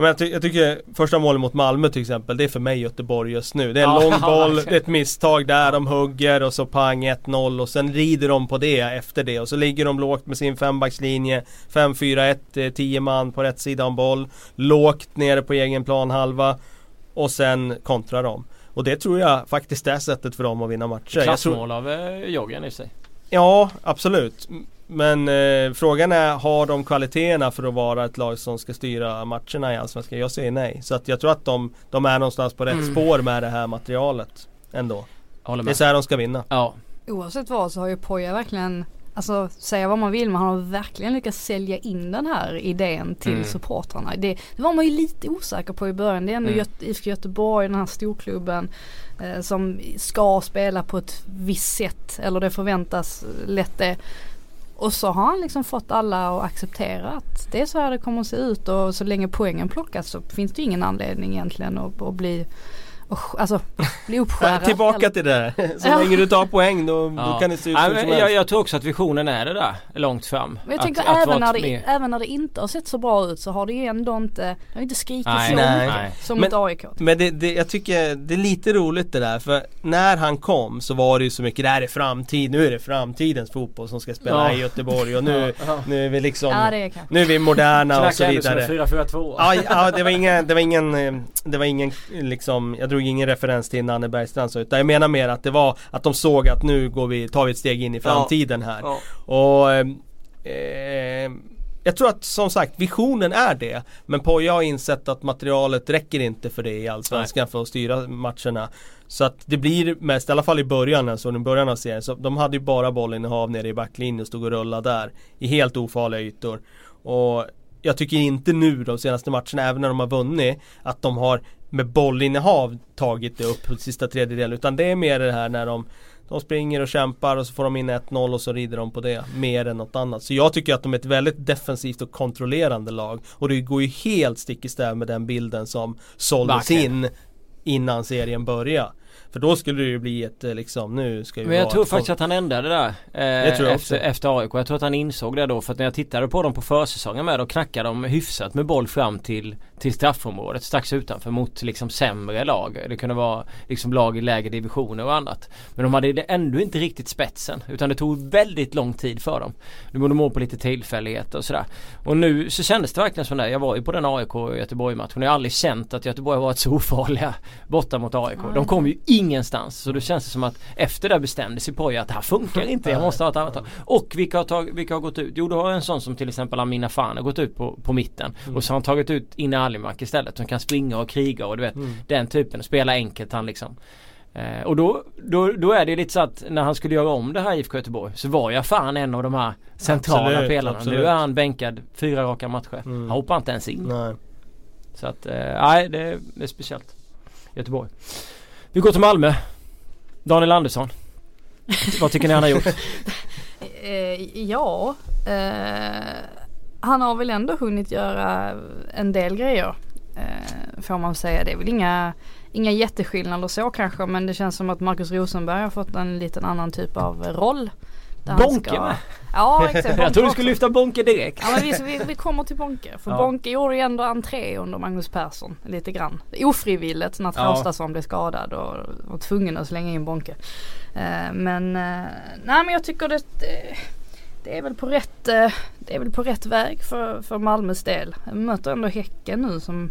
Ja. Jag, menar, jag, ty- jag tycker första målet mot Malmö till exempel, det är för mig Göteborg just nu. Det är en Ja, lång boll, det är ett misstag där, de hugger och så pang 1-0 och sen rider de på det efter det och så ligger de lågt med sin fembackslinje 5-4-1, 10 man på rätt sida om boll Lågt nere på egen plan halva Och sen kontrar de. Och det tror jag faktiskt är sättet för dem att vinna matcher. Jag tror, Klassmål av eh, Joggen i sig. Ja, absolut. Men eh, frågan är, har de kvaliteterna för att vara ett lag som ska styra matcherna i Allsvenskan? Jag säger nej. Så att jag tror att de, de är någonstans på rätt Mm. spår med det här materialet. Ändå. Det är så här de ska vinna. Ja. Oavsett vad så har ju Poja verkligen, alltså säga vad man vill men han har verkligen lyckats sälja in den här idén till Mm. supportrarna. Det, det var man ju lite osäker på i början. Det är ändå Mm. Göte, IFK Göteborg, den här storklubben eh, som ska spela på ett visst sätt eller det förväntas lätt det. Och så har han liksom fått alla att acceptera att det är så här det kommer att se ut. Och så länge poängen plockas så finns det ingen anledning egentligen att, att bli och, alltså bli uppskärrad. Tillbaka eller- till det. Så Ja. länge du tar poäng då, då Ja. kan det se ut hur men som jag, jag tror också att visionen är det där långt fram. Men jag Att- tänker att även, när det, även när det inte har sett så bra ut så har det ju ändå inte, det har inte skrikit Nej, så nej. mycket som Men- mot AIK. Men det, det, jag tycker det är lite roligt det där för när han kom så var det ju så mycket, det här är framtid, nu är det framtidens fotboll som ska spela Ja. i Göteborg och nu, Ja. nu är vi liksom, Ja det är nu är vi moderna och så som vidare. en 4-4-2. Ja, ja det var ingen, det var ingen, eh, det var ingen liksom, jag drog ingen referens till Nanne Bergstrand utan jag menar mer att det var att de såg att nu går vi, tar vi ett steg in i framtiden här. Ja. Och eh, jag tror att som sagt visionen är det. Men Poja har insett att materialet räcker inte för det i Allsvenskan för att styra matcherna. Så att det blir mest, i alla fall i början, alltså i början av serien, så de hade ju bara bollinnehav nere i backlinjen och stod och rullade där. I helt ofarliga ytor. Och jag tycker inte nu de senaste matcherna, även när de har vunnit, att de har med bollinnehav tagit det upp på sista tredjedelen. Utan det är mer det här när de de springer och kämpar och så får de in 1-0 och så rider de på det mer än något annat. Så jag tycker att de är ett väldigt defensivt och kontrollerande lag. Och det går ju helt stick i stäv med den bilden som såldes in innan serien började. För då skulle det ju bli ett eh, liksom, nu ska ju Men jag tror faktiskt folk- att han ändrade det där Det eh, tror jag efter, också. efter AIK. Jag tror att han insåg det då för att när jag tittade på dem på försäsongen med då knackade de hyfsat med boll fram till, till straffområdet strax utanför mot liksom sämre lag. Det kunde vara liksom lag i lägre divisioner och annat. Men de hade det ändå inte riktigt spetsen utan det tog väldigt lång tid för dem. De borde må på lite tillfälligheter och sådär. Och nu så kändes det verkligen som det. Jag var ju på den AIK Göteborg-matchen. Jag har aldrig känt att Göteborg har varit så ofarliga borta mot AIK. De kom ju ingenstans. Så då känns det som att efter det bestämde sig Poja att det här funkar inte. Jag måste ha ett annat tag. Och vilka har, tag, vilka har gått ut? Jo, du har en sån som till exempel Amina Fan har gått ut på, på mitten. Och så har han tagit ut Inne Alimak istället. Som kan springa och kriga och du vet den typen. Spela enkelt han liksom. Eh, och då, då, då är det lite så att när han skulle göra om det här IFK Göteborg så var jag fan en av de här centrala Absolut, pelarna. absolut. Nu är han bänkad fyra raka matcher. Mm. Han hoppar inte ens in. Nej. Så att, eh, nej det, är- det är speciellt. Göteborg. Vi går till Malmö. Daniel Andersson. Vad tycker ni han har gjort? Eh, ja, eh, han har väl ändå hunnit göra en del grejer. Eh, får man säga. Det är väl inga, inga jätteskillnader så kanske men det känns som att Marcus Rosenberg har fått en liten annan typ av roll. Bonke med. Ja exakt. Jag tror du skulle lyfta Bonke direkt. Ja men vi, vi, vi kommer till Bonke. För Ja. Bonke gjorde ju ändå entré under Magnus Persson lite grann. Ofrivilligt när Ja. Traustason blev skadad och var tvungen att slänga in Bonke. Eh, men eh, nej men jag tycker det, det, det är väl på rätt, eh, det är väl på rätt väg för, för Malmös del. Jag möter ändå Häcken nu som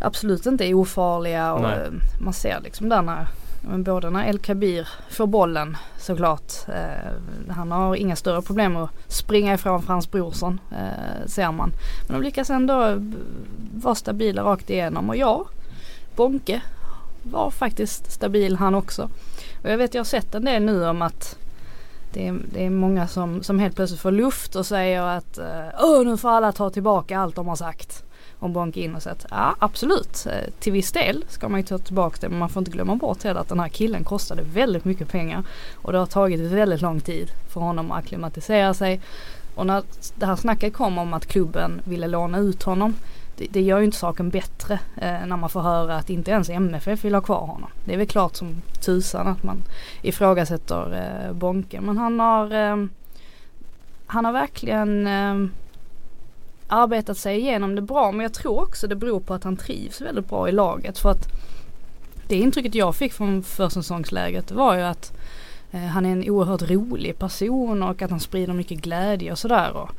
absolut inte är ofarliga och Nej. eh, man ser liksom där när men både när El Kabir får bollen såklart. Eh, han har inga större problem att springa ifrån Frans Brorsson eh, ser man. Men de lyckas ändå eh, vara stabila rakt igenom och ja, Bonke var faktiskt stabil han också. Och jag vet jag har sett en del nu om att det är, det är många som, som helt plötsligt får luft och säger att eh, Åh, nu får alla ta tillbaka allt de har sagt om Bonke Innocent. Ja absolut, eh, till viss del ska man ju ta tillbaka det men man får inte glömma bort heller att den här killen kostade väldigt mycket pengar. Och det har tagit väldigt lång tid för honom att acklimatisera sig. Och när det här snacket kom om att klubben ville låna ut honom det, det gör ju inte saken bättre eh, när man får höra att inte ens MFF vill ha kvar honom. Det är väl klart som tusan att man ifrågasätter eh, Bonke. Men han har eh, Han har verkligen eh, arbetat sig igenom det bra. Men jag tror också det beror på att han trivs väldigt bra i laget. För att det intrycket jag fick från försäsongsläget var ju att eh, han är en oerhört rolig person och att han sprider mycket glädje och sådär. Och,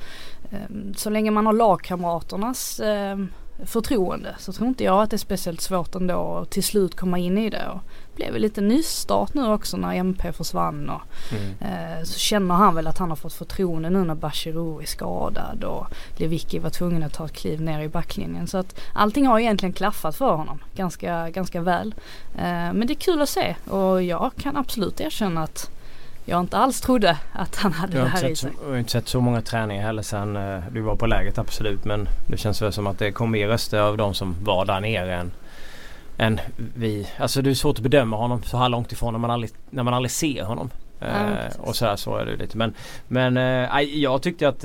så länge man har lagkamraternas eh, förtroende så tror inte jag att det är speciellt svårt ändå att till slut komma in i det. Och det blev väl lite nystart nu också när MP försvann och eh, så känner han väl att han har fått förtroende nu när Bachirou är skadad och Lewicki var tvungen att ta ett kliv ner i backlinjen. Så att allting har egentligen klaffat för honom ganska, ganska väl. Eh, men det är kul att se och jag kan absolut erkänna att jag inte alls trodde att han hade det här i sig. jag har inte sett så många träningar heller sen eh, du var på läget absolut. Men det känns väl som att det kom mer röster av de som var där nere än, än vi. Alltså det är svårt att bedöma honom så här långt ifrån när man aldrig, när man aldrig ser honom. Ja, Eh, och så här så är det lite. Men, men nej, jag tyckte att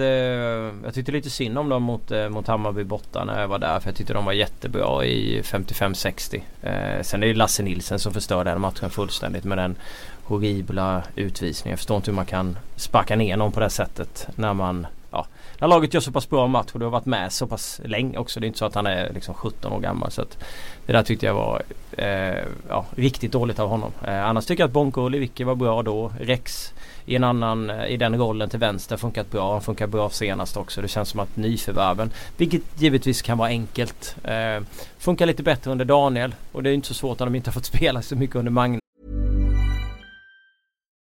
jag tyckte lite synd om dem mot, mot Hammarby borta när jag var där. För jag tyckte de var jättebra i 55-60. Eh, sen är det Lasse Nilsen som förstör den matchen fullständigt med den horribla utvisningar. Jag förstår inte hur man kan sparka ner någon på det sättet när man Ja, när laget gör så pass bra match och du har varit med så pass länge också. Det är inte så att han är liksom 17 år gammal. Så att det där tyckte jag var eh, ja, riktigt dåligt av honom. Eh, annars tycker jag att Bonko och Lewicki var bra då. Rex i en annan, eh, i den rollen till vänster funkat bra. Han funkar bra senast också. Det känns som att nyförvärven, vilket givetvis kan vara enkelt, eh, funkar lite bättre under Daniel. Och det är inte så svårt när de inte har fått spela så mycket under Magnus.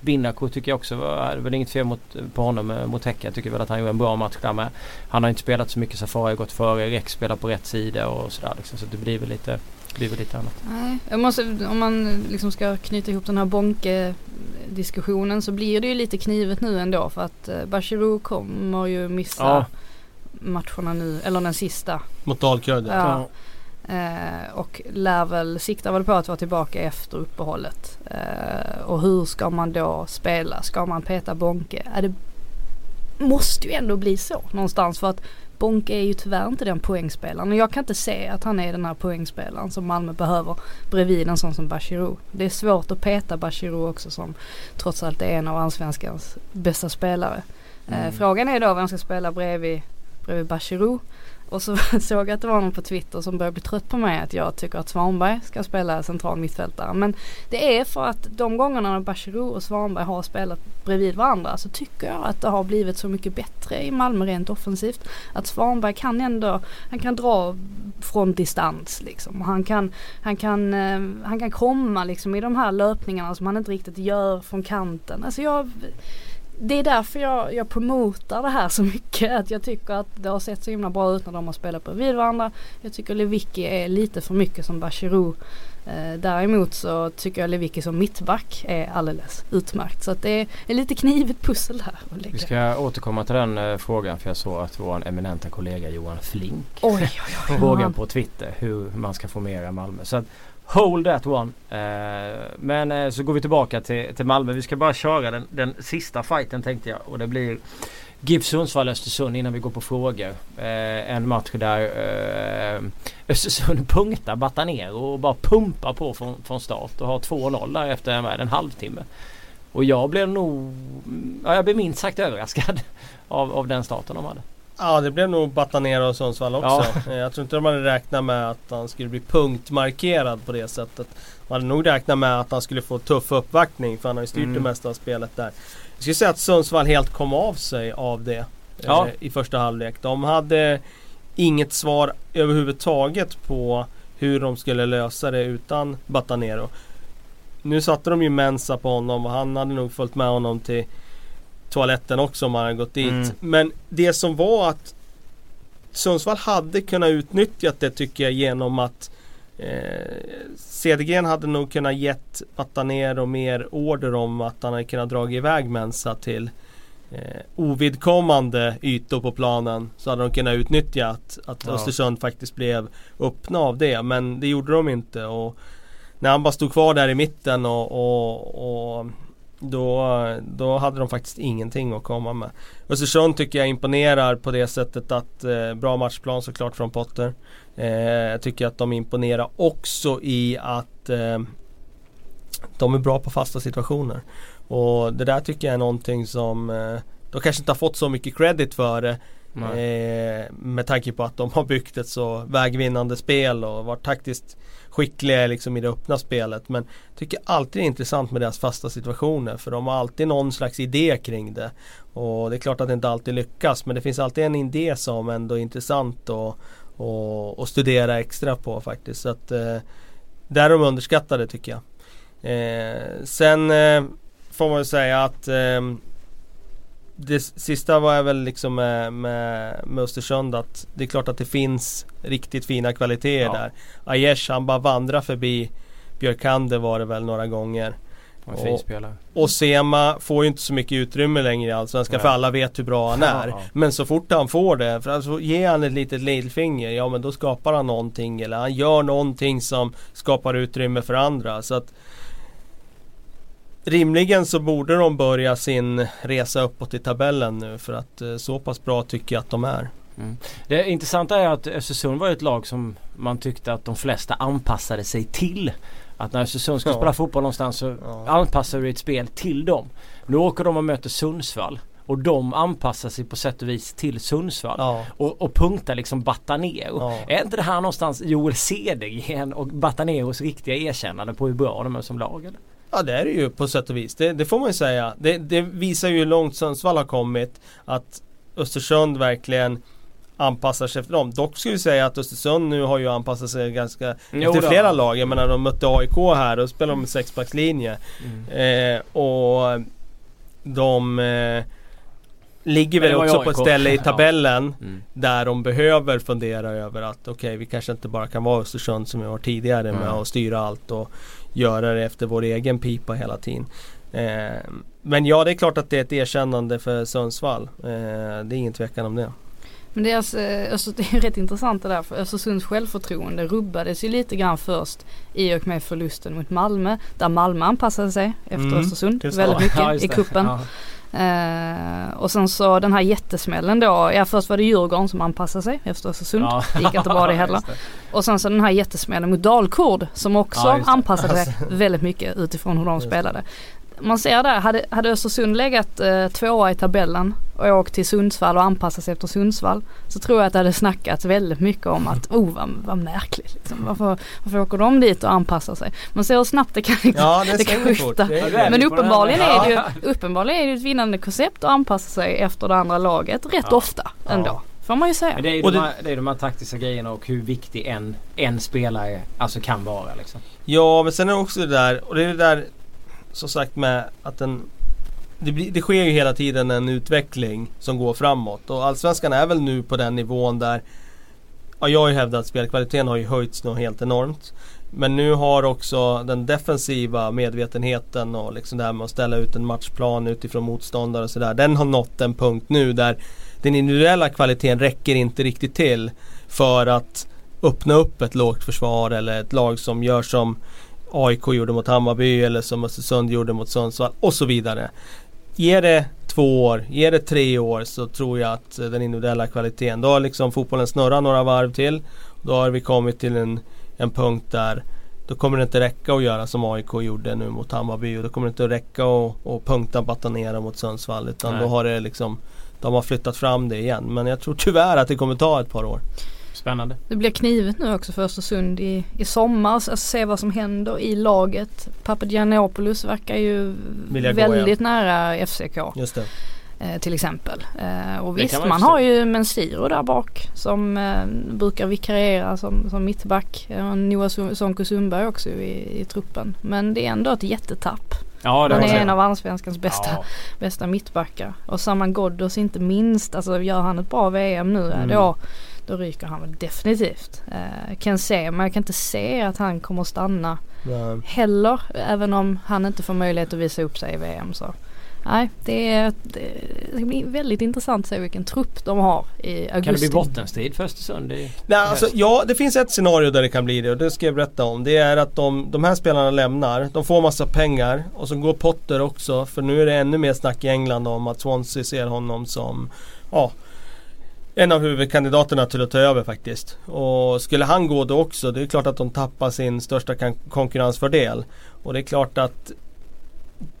Binako tycker jag också var, det väl inget fel mot, på honom eh, mot Häcken. Jag tycker väl att han gjorde en bra match där med. Han har inte spelat så mycket, Safari har gått före, Rex spelar på rätt sida och sådär liksom, Så det blir väl lite, blir väl lite annat. Nej, jag måste, om man liksom ska knyta ihop den här Bonke diskussionen så blir det ju lite knivet nu ändå för att eh, Bachirou kommer ju missa ja. matcherna nu, eller den sista. Mot Dalkurd ja. Eh, och lär väl, siktar väl på att vara tillbaka efter uppehållet. Eh, och hur ska man då spela? Ska man peta Bonke? Eh, det måste ju ändå bli så någonstans för att Bonke är ju tyvärr inte den poängspelaren och jag kan inte se att han är den här poängspelaren som Malmö behöver bredvid en sån som Bachirou. Det är svårt att peta Bachirou också som trots allt är en av allsvenskans bästa spelare. Eh, mm. frågan är då vem ska spela bredvid, bredvid Bachirou. Och så såg jag att det var någon på Twitter som började bli trött på mig att jag tycker att Svanberg ska spela central mittfältare. Men det är för att de gångerna när Bachirou och Svanberg har spelat bredvid varandra så tycker jag att det har blivit så mycket bättre i Malmö rent offensivt. Att Svanberg kan ändå, han kan dra från distans liksom. Han kan, han kan, eh, han kan komma liksom i de här löpningarna som han inte riktigt gör från kanten. Alltså jag det är därför jag, jag promotar det här så mycket. Att jag tycker att det har sett så himla bra ut när de har spelat bredvid varandra. Jag tycker Lewicki är lite för mycket som Bachirou. Eh, däremot så tycker jag Lewicki som mittback är alldeles utmärkt. Så att det är, lite knivigt pussel här. Vi ska återkomma till den eh, frågan för jag såg att vår eminenta kollega Johan Flink oj, oj, oj, frågar på Twitter hur man ska få mera Malmö. Så att, Hold that one. Eh, men eh, så går vi tillbaka till, till Malmö. Vi ska bara köra den, den sista fighten tänkte jag. Och det blir GIF Sundsvall Östersund innan vi går på frågor. Eh, en match där eh, Östersund punktar battar ner och bara pumpar på från, från start och har 2-0 där efter en, en halvtimme. Och jag blev nog, ja, jag blev minst sagt överraskad av, av den starten de hade. Ja det blev nog Batanera och Sundsvall också. Ja. Eh, jag tror inte de hade räknat med att han skulle bli punktmarkerad på det sättet. De hade nog räknat med att han skulle få tuff uppvaktning för han har ju styrt mm. det mesta av spelet där. Jag skulle säga att Sundsvall helt kom av sig av det ja. eh, i första halvlek. De hade inget svar överhuvudtaget på hur de skulle lösa det utan Batanero. Nu satte de ju Mensa på honom och han hade nog följt med honom till toaletten också om han hade gått dit. Mm. Men det som var att Sundsvall hade kunnat utnyttja det tycker jag genom att eh, Cedergren hade nog kunnat gett Patanero mer order om att han hade kunnat dra iväg Mensa till eh, ovidkommande ytor på planen. Så hade de kunnat utnyttja att, att ja. Östersund faktiskt blev öppna av det. Men det gjorde de inte. Och när han bara stod kvar där i mitten och, och, och då, då hade de faktiskt ingenting att komma med. Östersund tycker jag imponerar på det sättet att eh, bra matchplan såklart från Potter. Eh, jag tycker att de imponerar också i att eh, de är bra på fasta situationer. Och det där tycker jag är någonting som eh, de kanske inte har fått så mycket credit för det. Eh, med tanke på att de har byggt ett så vägvinnande spel och varit taktiskt skickliga liksom i det öppna spelet. Men jag tycker alltid det är intressant med deras fasta situationer. För de har alltid någon slags idé kring det. Och det är klart att det inte alltid lyckas. Men det finns alltid en idé som ändå är intressant att och, att studera extra på faktiskt. Så att eh, där är de underskattade tycker jag. Eh, sen eh, får man väl säga att eh, det sista var jag väl liksom med, med, med Östersund att det är klart att det finns riktigt fina kvaliteter ja. där. Aiesh han bara vandrar förbi Björkander var det väl några gånger. Och, och Sema får ju inte så mycket utrymme längre i Allsvenskan för alla vet hur bra han är. Ja. Men så fort han får det, för alltså ger han ett litet lillfinger, ja men då skapar han någonting eller han gör någonting som skapar utrymme för andra. Så att Rimligen så borde de börja sin resa uppåt i tabellen nu för att eh, så pass bra tycker jag att de är. Mm. Det intressanta är att Östersund var ett lag som man tyckte att de flesta anpassade sig till. Att när Östersund ska ja. spela fotboll någonstans så ja. anpassar du ett spel till dem. Nu åker de och möter Sundsvall. Och de anpassar sig på sätt och vis till Sundsvall. Ja. Och, och punktar liksom Batanero. Ja. Är inte det här någonstans Joel Cedergren och Bataneros riktiga erkännande på hur bra de är som lag? Eller? Ja det är det ju på sätt och vis. Det, det får man ju säga. Det, det, visar ju hur långt Sundsvall har kommit. Att Östersund verkligen anpassar sig efter dem. Dock skulle vi säga att Östersund nu har ju anpassat sig ganska Jo efter flera lag. Jag menar de mötte AIK här och spelade de med sexbackslinje. Mm. Eh, och de eh, ligger väl också på ett ställe i Ja. tabellen Mm. där de behöver fundera över att okej vi kanske inte bara kan vara Östersund som vi var tidigare med Mm. att styra allt och göra det efter vår egen pipa hela tiden. Eh, men ja det är klart att det är ett erkännande för Sundsvall. Eh, det är ingen tvekan om det. Men deras, eh, Öster, det är rätt intressant det där för Östersunds självförtroende rubbades ju lite grann först i och med förlusten mot Malmö. Där Malmö anpassade sig efter Mm, Östersund det. väldigt mycket Ja, i det. kuppen. Ja. Eh, och sen så den här jättesmällen då. Ja först var det Djurgården som anpassade sig efter Östersund. Ja. Det gick inte bra det heller. Det. Och sen så den här jättesmällen mot Dalkurd som också Ja, anpassade sig väldigt mycket utifrån hur de spelade. Man ser där, hade, hade Östersund legat eh, tvåa i tabellen och åkt till Sundsvall och anpassat sig efter Sundsvall så tror jag att det hade snackats väldigt mycket om att oh vad, vad märkligt liksom. varför, varför åker de dit och anpassar sig? Man ser hur snabbt det kan Ja det det kan skifta. Men uppenbarligen är, det ju, uppenbarligen är det ju ett vinnande koncept att anpassa sig efter det andra laget rätt Ja. ofta ändå. Ja. Får man ju säga. Men det är ju Och de, här, det är de här taktiska grejerna och hur viktig en, en spelare alltså kan vara liksom. Ja men sen är det också det där och det är det där som sagt med att den det, blir, det sker ju hela tiden en utveckling som går framåt. Och Allsvenskan är väl nu på den nivån där Ja jag har ju hävdat att spelkvaliteten har ju höjts något helt enormt. Men nu har också den defensiva medvetenheten och liksom det här med att ställa ut en matchplan utifrån motståndare och sådär Den har nått en punkt nu där den individuella kvaliteten räcker inte riktigt till för att öppna upp ett lågt försvar eller ett lag som gör som AIK gjorde mot Hammarby eller som Östersund gjorde mot Sundsvall och så vidare. Ger det två år, ger det tre år så tror jag att eh, den individuella kvaliteten, då har liksom fotbollen snurrat några varv till. Då har vi kommit till en, en punkt där då kommer det inte räcka att göra som AIK gjorde nu mot Hammarby och då kommer det inte räcka att, att punkta batanera mot Sundsvall utan Nej. då har det liksom de har flyttat fram det igen men jag tror tyvärr att det kommer ta ett par år. Spännande. Det blir knivigt nu också för Östersund i, i sommar. Så se vad som händer i laget. Papagiannopoulos verkar ju väldigt nära FCK Just det. eh, till exempel. Eh, och Det visst man har ju Mensiro där bak som eh, brukar vikariera som, som mittback. Och Noah Sonko Sundberg också i, i truppen. Men det är ändå ett jättetapp. Ja det Han är en av allsvenskans bästa, Ja. bästa mittbackar. Och Saman Ghoddos inte minst. Alltså gör han ett bra VM nu Mm. då, då ryker han väl definitivt. Eh, kan se, men jag kan inte se att han kommer att stanna Ja. heller. Även om han inte får möjlighet att visa upp sig i VM så. Nej, det, är, det ska bli väldigt intressant att se vilken trupp de har i augusti. Kan det bli bottenstrid för Östersund? Nej, alltså, ja, det finns ett scenario där det kan bli det och det ska jag berätta om. Det är att de, de här spelarna lämnar, de får massa pengar och så går Potter också för nu är det ännu mer snack i England om att Swansea ser honom som ja, en av huvudkandidaterna till att ta över faktiskt. Och skulle han gå då också, det är klart att de tappar sin största konkurrensfördel. Och det är klart att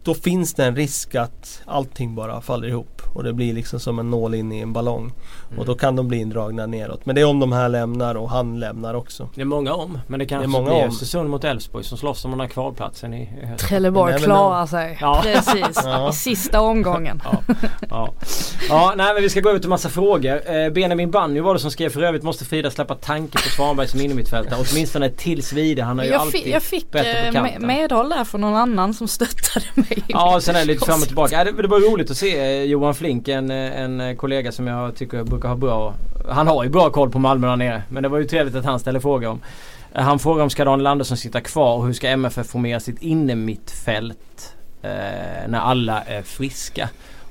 då finns det en risk att allting bara faller ihop och det blir liksom som en nål in i en ballong. Mm. Och då kan de bli indragna neråt. Men det är om de här lämnar och han lämnar också. Det är många om. Men det kanske många blir om. Östersund mot Elfsborg som slåss om den här kvalplatsen i höst. Trelleborg klarar sig. Ja. Precis. Ja. I sista omgången. Ja, ja. ja nej men vi ska gå över till massa frågor. Eh, Benjamin Banjo var det som skrev för övrigt måste Frida släppa tanken på Svanberg som innermittfältare. Åtminstone tills vidare. Han har ju Jag, alltid fick, jag fick bättre på eh, kanten. med, medhåll där från någon annan som stöttade mig. Ja, sen är det lite fram och tillbaka. Det, var roligt att se eh, Johan Flink, en, en kollega som jag tycker brukar ha bra... Han har ju bra koll på Malmö där nere. Men det var ju trevligt att han ställde frågor om. Eh, Han frågar om ska Daniel Andersson sitta kvar och hur ska MFF formera sitt innermittfält eh, när alla är friska.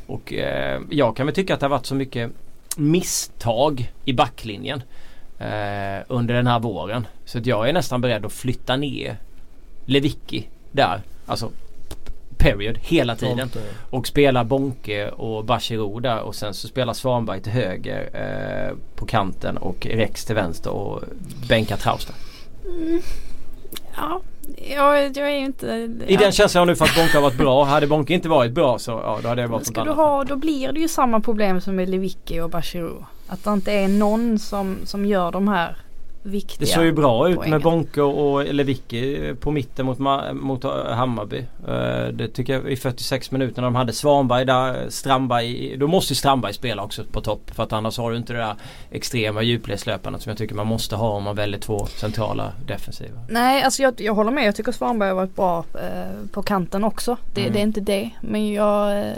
Och eh, jag kan väl tycka att det har varit så mycket misstag i backlinjen eh, under den här våren. Så att jag är nästan beredd att flytta ner Lewicki där. Alltså period hela tiden. Och spela Bonke och Bachirou där och sen så spelar Svanberg till höger eh, på kanten och Rex till vänster och bänka Trausta. Ja, jag, jag är ju inte... I den känslan har nu för att Bonke har varit bra. Hade Bonke inte varit bra så ja, då hade det varit något Ska du annat. ha, då blir det ju samma problem som med Lewicki och Bachirou. Att det inte är någon som, som gör de här viktiga Det såg ju bra ut poängen. med Bonke och Lewicki på mitten mot, mot eh, Hammarby. Eh, Det tycker jag i 46 minuter när de hade Svanberg där, Strandberg. Då måste ju Strandberg spela också på topp. För att annars har du inte det där extrema djupledslöpandet som jag tycker man måste ha om man väljer två centrala defensiva. Nej, alltså jag, jag håller med. Jag tycker Svanberg har varit bra eh, på kanten också. Det, Mm. det är inte det. Men jag eh,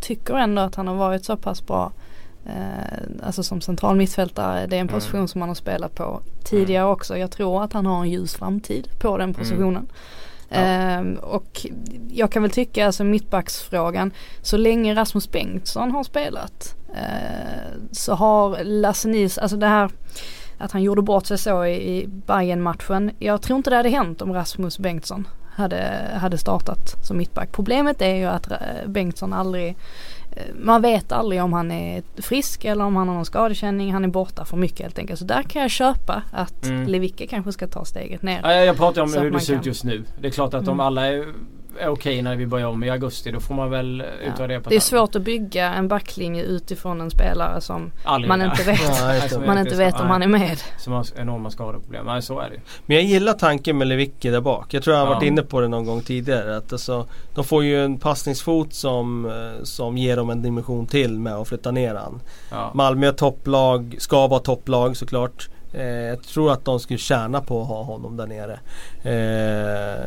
tycker ändå att han har varit så pass bra. Eh, alltså som central mittfältare. Det är en Mm. position som han har spelat på tidigare också. Jag tror att han har en ljus framtid på den positionen. Ja. Ehm, och jag kan väl tycka alltså mittbacksfrågan. Så länge Rasmus Bengtsson har spelat eh, så har Lasse Nils, alltså det här att han gjorde bort sig så i, i bayern matchen Jag tror inte det hade hänt om Rasmus Bengtsson hade, hade startat som mittback. Problemet är ju att eh, Bengtsson aldrig eh, man vet aldrig om han är frisk eller om han har någon skadekänning. Han är borta för mycket helt enkelt. Så där kan jag köpa att Mm. Lewicki kanske ska ta steget ner. Ja, jag pratar om hur det ser ut just nu. Det är klart att om Mm. alla är, är okej när vi börjar om i augusti då får man väl Ja. utvärdera på Det är svårt att bygga en backlinje utifrån en spelare som Aldrig man inte vet, Ja, man inte vet om han är med. Som har enorma skadeproblem. Nej så är det. Men jag gillar tanken med Lewicki där bak. Jag tror jag har varit Ja. inne på det någon gång tidigare. Att alltså, de får ju en passningsfot som, eh, som ger dem en dimension till med att flytta ner han. Ja. Malmö är topplag, ska vara topplag såklart. Eh, jag tror att de skulle tjäna på att ha honom där nere. Eh,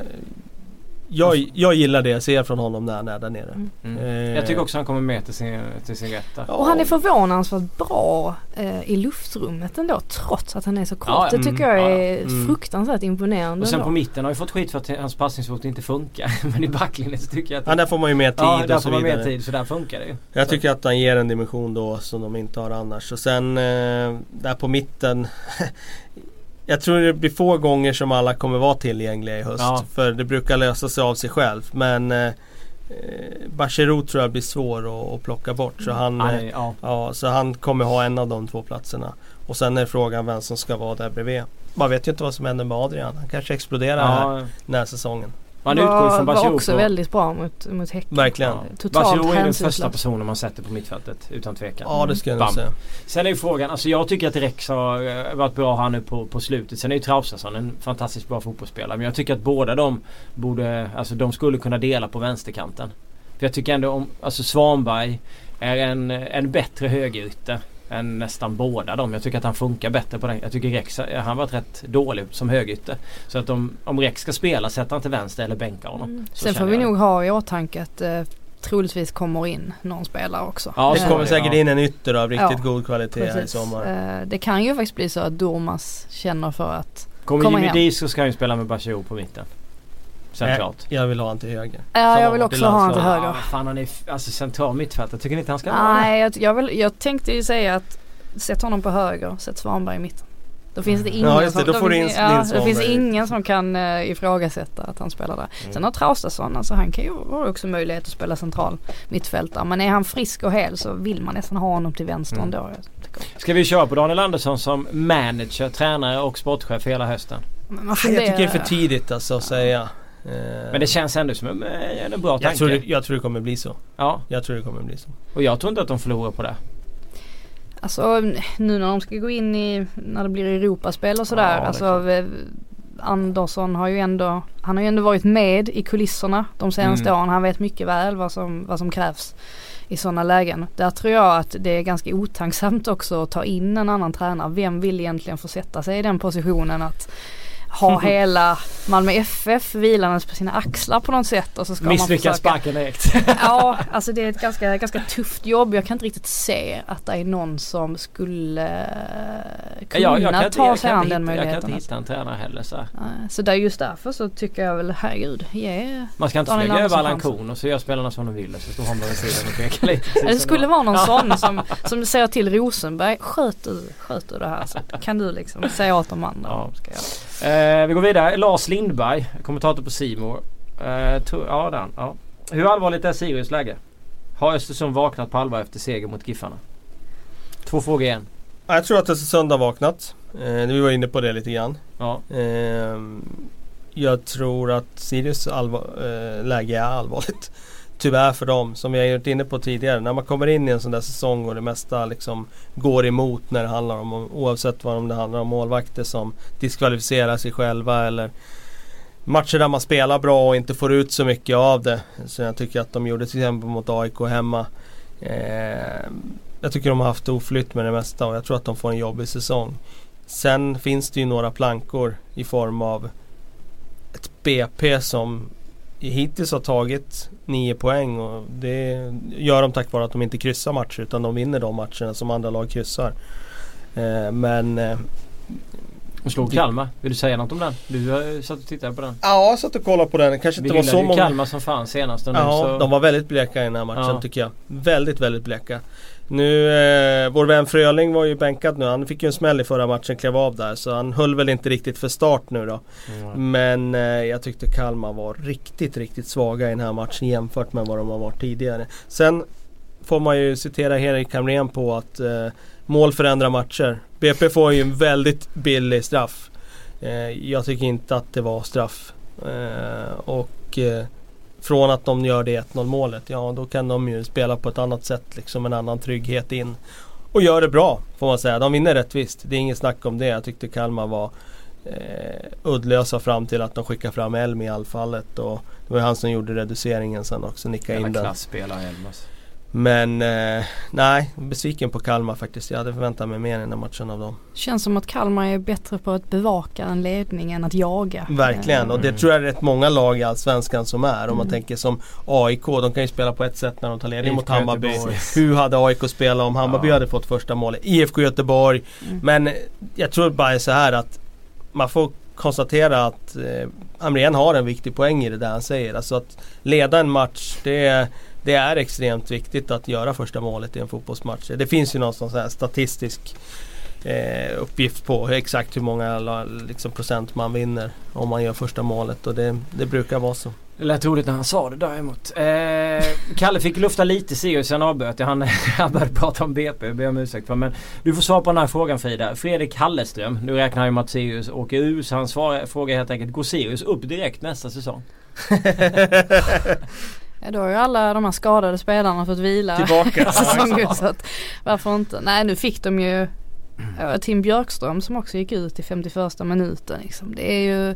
jag, jag gillar det jag ser från honom när han är där nere. Mm. Mm. Eh, Jag tycker också han kommer med till sin, till sin rätt där. Ja. Och han är förvånansvärt bra eh, i luftrummet ändå trots att han är så kort. Ja, det mm, tycker jag ja, är mm. fruktansvärt imponerande Och sen ändå. på mitten har vi fått skit för att hans passningsfot inte funkar. Men i backlinjen så tycker jag att Ja, där får man ju mer tid Ja, där och så får man mer tid så där funkar det ju. Jag Så- tycker att han ger en dimension då som de inte har annars. Och sen eh, där på mitten. jag tror det blir få gånger som alla kommer vara tillgängliga i höst. Ja. För det brukar lösa sig av sig själv. Men eh, Bachirou tror jag blir svår att, att plocka bort. Så han, Han eh, ja. ja, så han kommer ha en av de två platserna. Och sen är frågan vem som ska vara där bredvid. Man vet ju inte vad som händer med Adrian. Han kanske exploderar här ja. den här säsongen. Man utgår ju var, från var Bachirou också på- väldigt bra mot, mot Häcken. Verkligen. Bachirou är den första personen man sätter på mittfältet utan tvekan. Ja det ska jag nog säga. Sen är ju frågan, alltså jag tycker att Rex har eh, varit bra här nu på, på slutet. Sen är ju Traustason en fantastiskt bra fotbollsspelare. Men jag tycker att båda de borde, alltså de skulle kunna dela på vänsterkanten. För jag tycker ändå om, alltså Svanberg är en, en bättre högerytter än nästan båda dem. Jag tycker att han funkar bättre på den. Jag tycker Rex, han har varit rätt dålig som högerytter. Så att om, om Rex ska spela, sätter han till vänster eller bänkar honom. Mm. Sen får vi nog ha i åtanke att eh, troligtvis kommer in någon spelare också. Ja, Det Eh, kommer det, säkert ja. in en ytter av riktigt Ja, god kvalitet här i Precis. sommar. Eh, det kan ju faktiskt bli så att Durmas känner för att Kommer Jimmy hem. Dees så ska han ju spela med Bachirou på mitten. Centralt. Jag vill ha han till höger. Ja, jag vill också ha han till höger. Ja, fan han är alltså central mittfältare. Tycker ni inte han ska vara? Nej, jag, jag, vill, jag tänkte ju säga att sätt honom på höger, sätt Svanberg i mitten. Då finns det ingen, Ja, det, som, då finns, in ja, det finns ingen som kan uh, ifrågasätta att han spelar där. Mm. Sen har Traustason, alltså han kan ju ha också möjlighet att spela central mittfältare. Men är han frisk och hel så vill man nästan ha honom till vänster Mm. ändå. Ska vi köra på Daniel Andersson som manager, tränare och sportchef hela hösten? Men man Jag tycker det är för tidigt alltså att säga. Eh, Men det känns ändå som en, en, en bra jag tanke. tror, det, jag tror det kommer bli så. Ja, Jag tror det kommer bli så. och jag tror inte att de förlorar på det. Alltså nu när de ska gå in i, när det blir Europaspel och sådär. Ja, alltså eh, Andersson har ju ändå, han har ju ändå varit med i kulisserna de senaste Mm. åren. Han vet mycket väl vad som, vad som krävs i sådana lägen. Där tror jag att det är ganska otacksamt också att ta in en annan tränare. Vem vill egentligen få sätta sig i den positionen att ha hela Malmö FF vilandes på sina axlar på något sätt och så ska man Misslyckas försöka sparken direkt. Ja, alltså det är ett ganska, ganska tufft jobb. Jag kan inte riktigt se att det är någon som skulle kunna jag, jag kan inte, ta jag sig an den hitta, jag kan möjligheten. inte alltså. hitta en tränare heller så Så där just därför så tycker jag väl, herregud, ge Man ska inte flyga över Allan. Korn och så gör spelarna som de vill och så står han bredvid sidan och pekar lite. det skulle vara någon sån som, som säger till Rosenberg, sköt du, sköt du det här så kan du liksom säga åt de andra Ja. Eh, vi går vidare. Lars Lindberg, kommentator på Simor. Eh, ja, den, ja. Hur allvarligt är Sirius läge? Har Östersund vaknat på allvar efter seger mot Giffarna? Två frågor igen. Ja, Jag tror att Östersund har vaknat. Eh, vi var inne på det lite grann. Ja. Eh, jag tror att Sirius allvar, eh, läge är allvarligt. Tyvärr för dem, som vi har varit inne på tidigare. När man kommer in i en sån där säsong och det mesta liksom går emot när det handlar om, oavsett vad det handlar om, målvakter som diskvalificerar sig själva eller matcher där man spelar bra och inte får ut så mycket av det. Så jag tycker att de gjorde till exempel mot AIK hemma. Eh, jag tycker de har haft oflytt med det mesta och jag tror att de får en jobbig säsong. Sen finns det ju några plankor i form av ett BP som hittills har tagit 9 poäng och det gör de tack vare att de inte kryssar matcher utan de vinner de matcherna som andra lag kryssar. Eh, men eh, de slog Kalmar. Vill du säga något om den? Du satt och tittade på den. Ja, jag satt och kollade på den. Kanske inte var så många... Kalmar som fan senast. Ja, så... de var väldigt bleka i den här matchen ja. tycker jag. Väldigt, väldigt bleka. Nu, eh, vår vän Fröling var ju bänkad nu. Han fick ju en smäll i förra matchen, klev av där. Så han höll väl inte riktigt för start nu då. Mm. Men eh, jag tyckte Kalmar var riktigt, riktigt svaga i den här matchen jämfört med vad de har varit tidigare. Sen får man ju citera Henrik Hamrén på att eh, mål förändrar matcher. BP får ju en väldigt billig straff. Eh, jag tycker inte att det var straff. Eh, och eh, från att de gör det 1-0 målet, ja då kan de ju spela på ett annat sätt. Liksom en annan trygghet in. Och gör det bra får man säga. De vinner rättvist. Det är inget snack om det. Jag tyckte Kalmar var eh, uddlösa fram till att de skickade fram Elm i allfallet. Och det var han som gjorde reduceringen sen också. Nickade in den. klasspelare Elm alltså. Men eh, nej, besviken på Kalmar faktiskt. Jag hade förväntat mig mer i den matchen av dem. Känns som att Kalmar är bättre på att bevaka en ledning än att jaga. Verkligen och det mm. tror jag är rätt många lag i Allsvenskan som är. Om mm. man tänker som AIK, de kan ju spela på ett sätt när de tar ledning mot Hammarby. Hur hade AIK spelat om Hammarby ja. hade fått första målet? IFK Göteborg. Mm. Men jag tror bara så här att man får konstatera att eh, Amrén har en viktig poäng i det där han säger. Alltså att leda en match, det är det är extremt viktigt att göra första målet i en fotbollsmatch. Det finns ju någon sån här statistisk eh, uppgift på exakt hur många liksom, procent man vinner om man gör första målet och det, det brukar vara så. Det lät roligt när han sa det däremot. Eh, Kalle fick lufta lite Sirius sen avbröt jag. Han, han började prata om BP, det ber jag om ursäkt för. Men du får svara på den här frågan Frida. Fredrik Halleström, nu räknar han ju med att Sirius åker ur så han svarar, frågar helt enkelt, går Sirius upp direkt nästa säsong? Ja, då har ju alla de här skadade spelarna fått vila Tillbaka. säsongen, så att, varför inte? Nej nu fick de ju Tim Björkström som också gick ut i 51 minuten. Liksom. Det är ju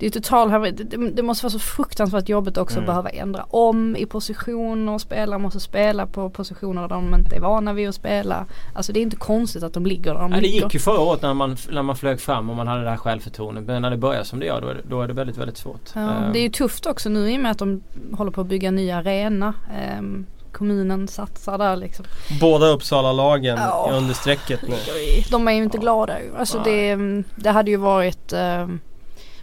det är total det, det måste vara så fruktansvärt jobbigt också mm. att behöva ändra om i positioner och spelare måste spela på positioner där de inte är vana vid att spela. Alltså det är inte konstigt att de ligger där de ligger. Det gick ju förra året när man, när man flög fram och man hade det här självförtroendet. Men när det börjar som det gör då är det, då är det väldigt väldigt svårt. Ja, um. Det är ju tufft också nu i och med att de håller på att bygga en ny arena. Um, kommunen satsar där liksom. Båda Uppsala-lagen ja. under strecket nu. De är ju inte glada ju. Alltså det, det hade ju varit um,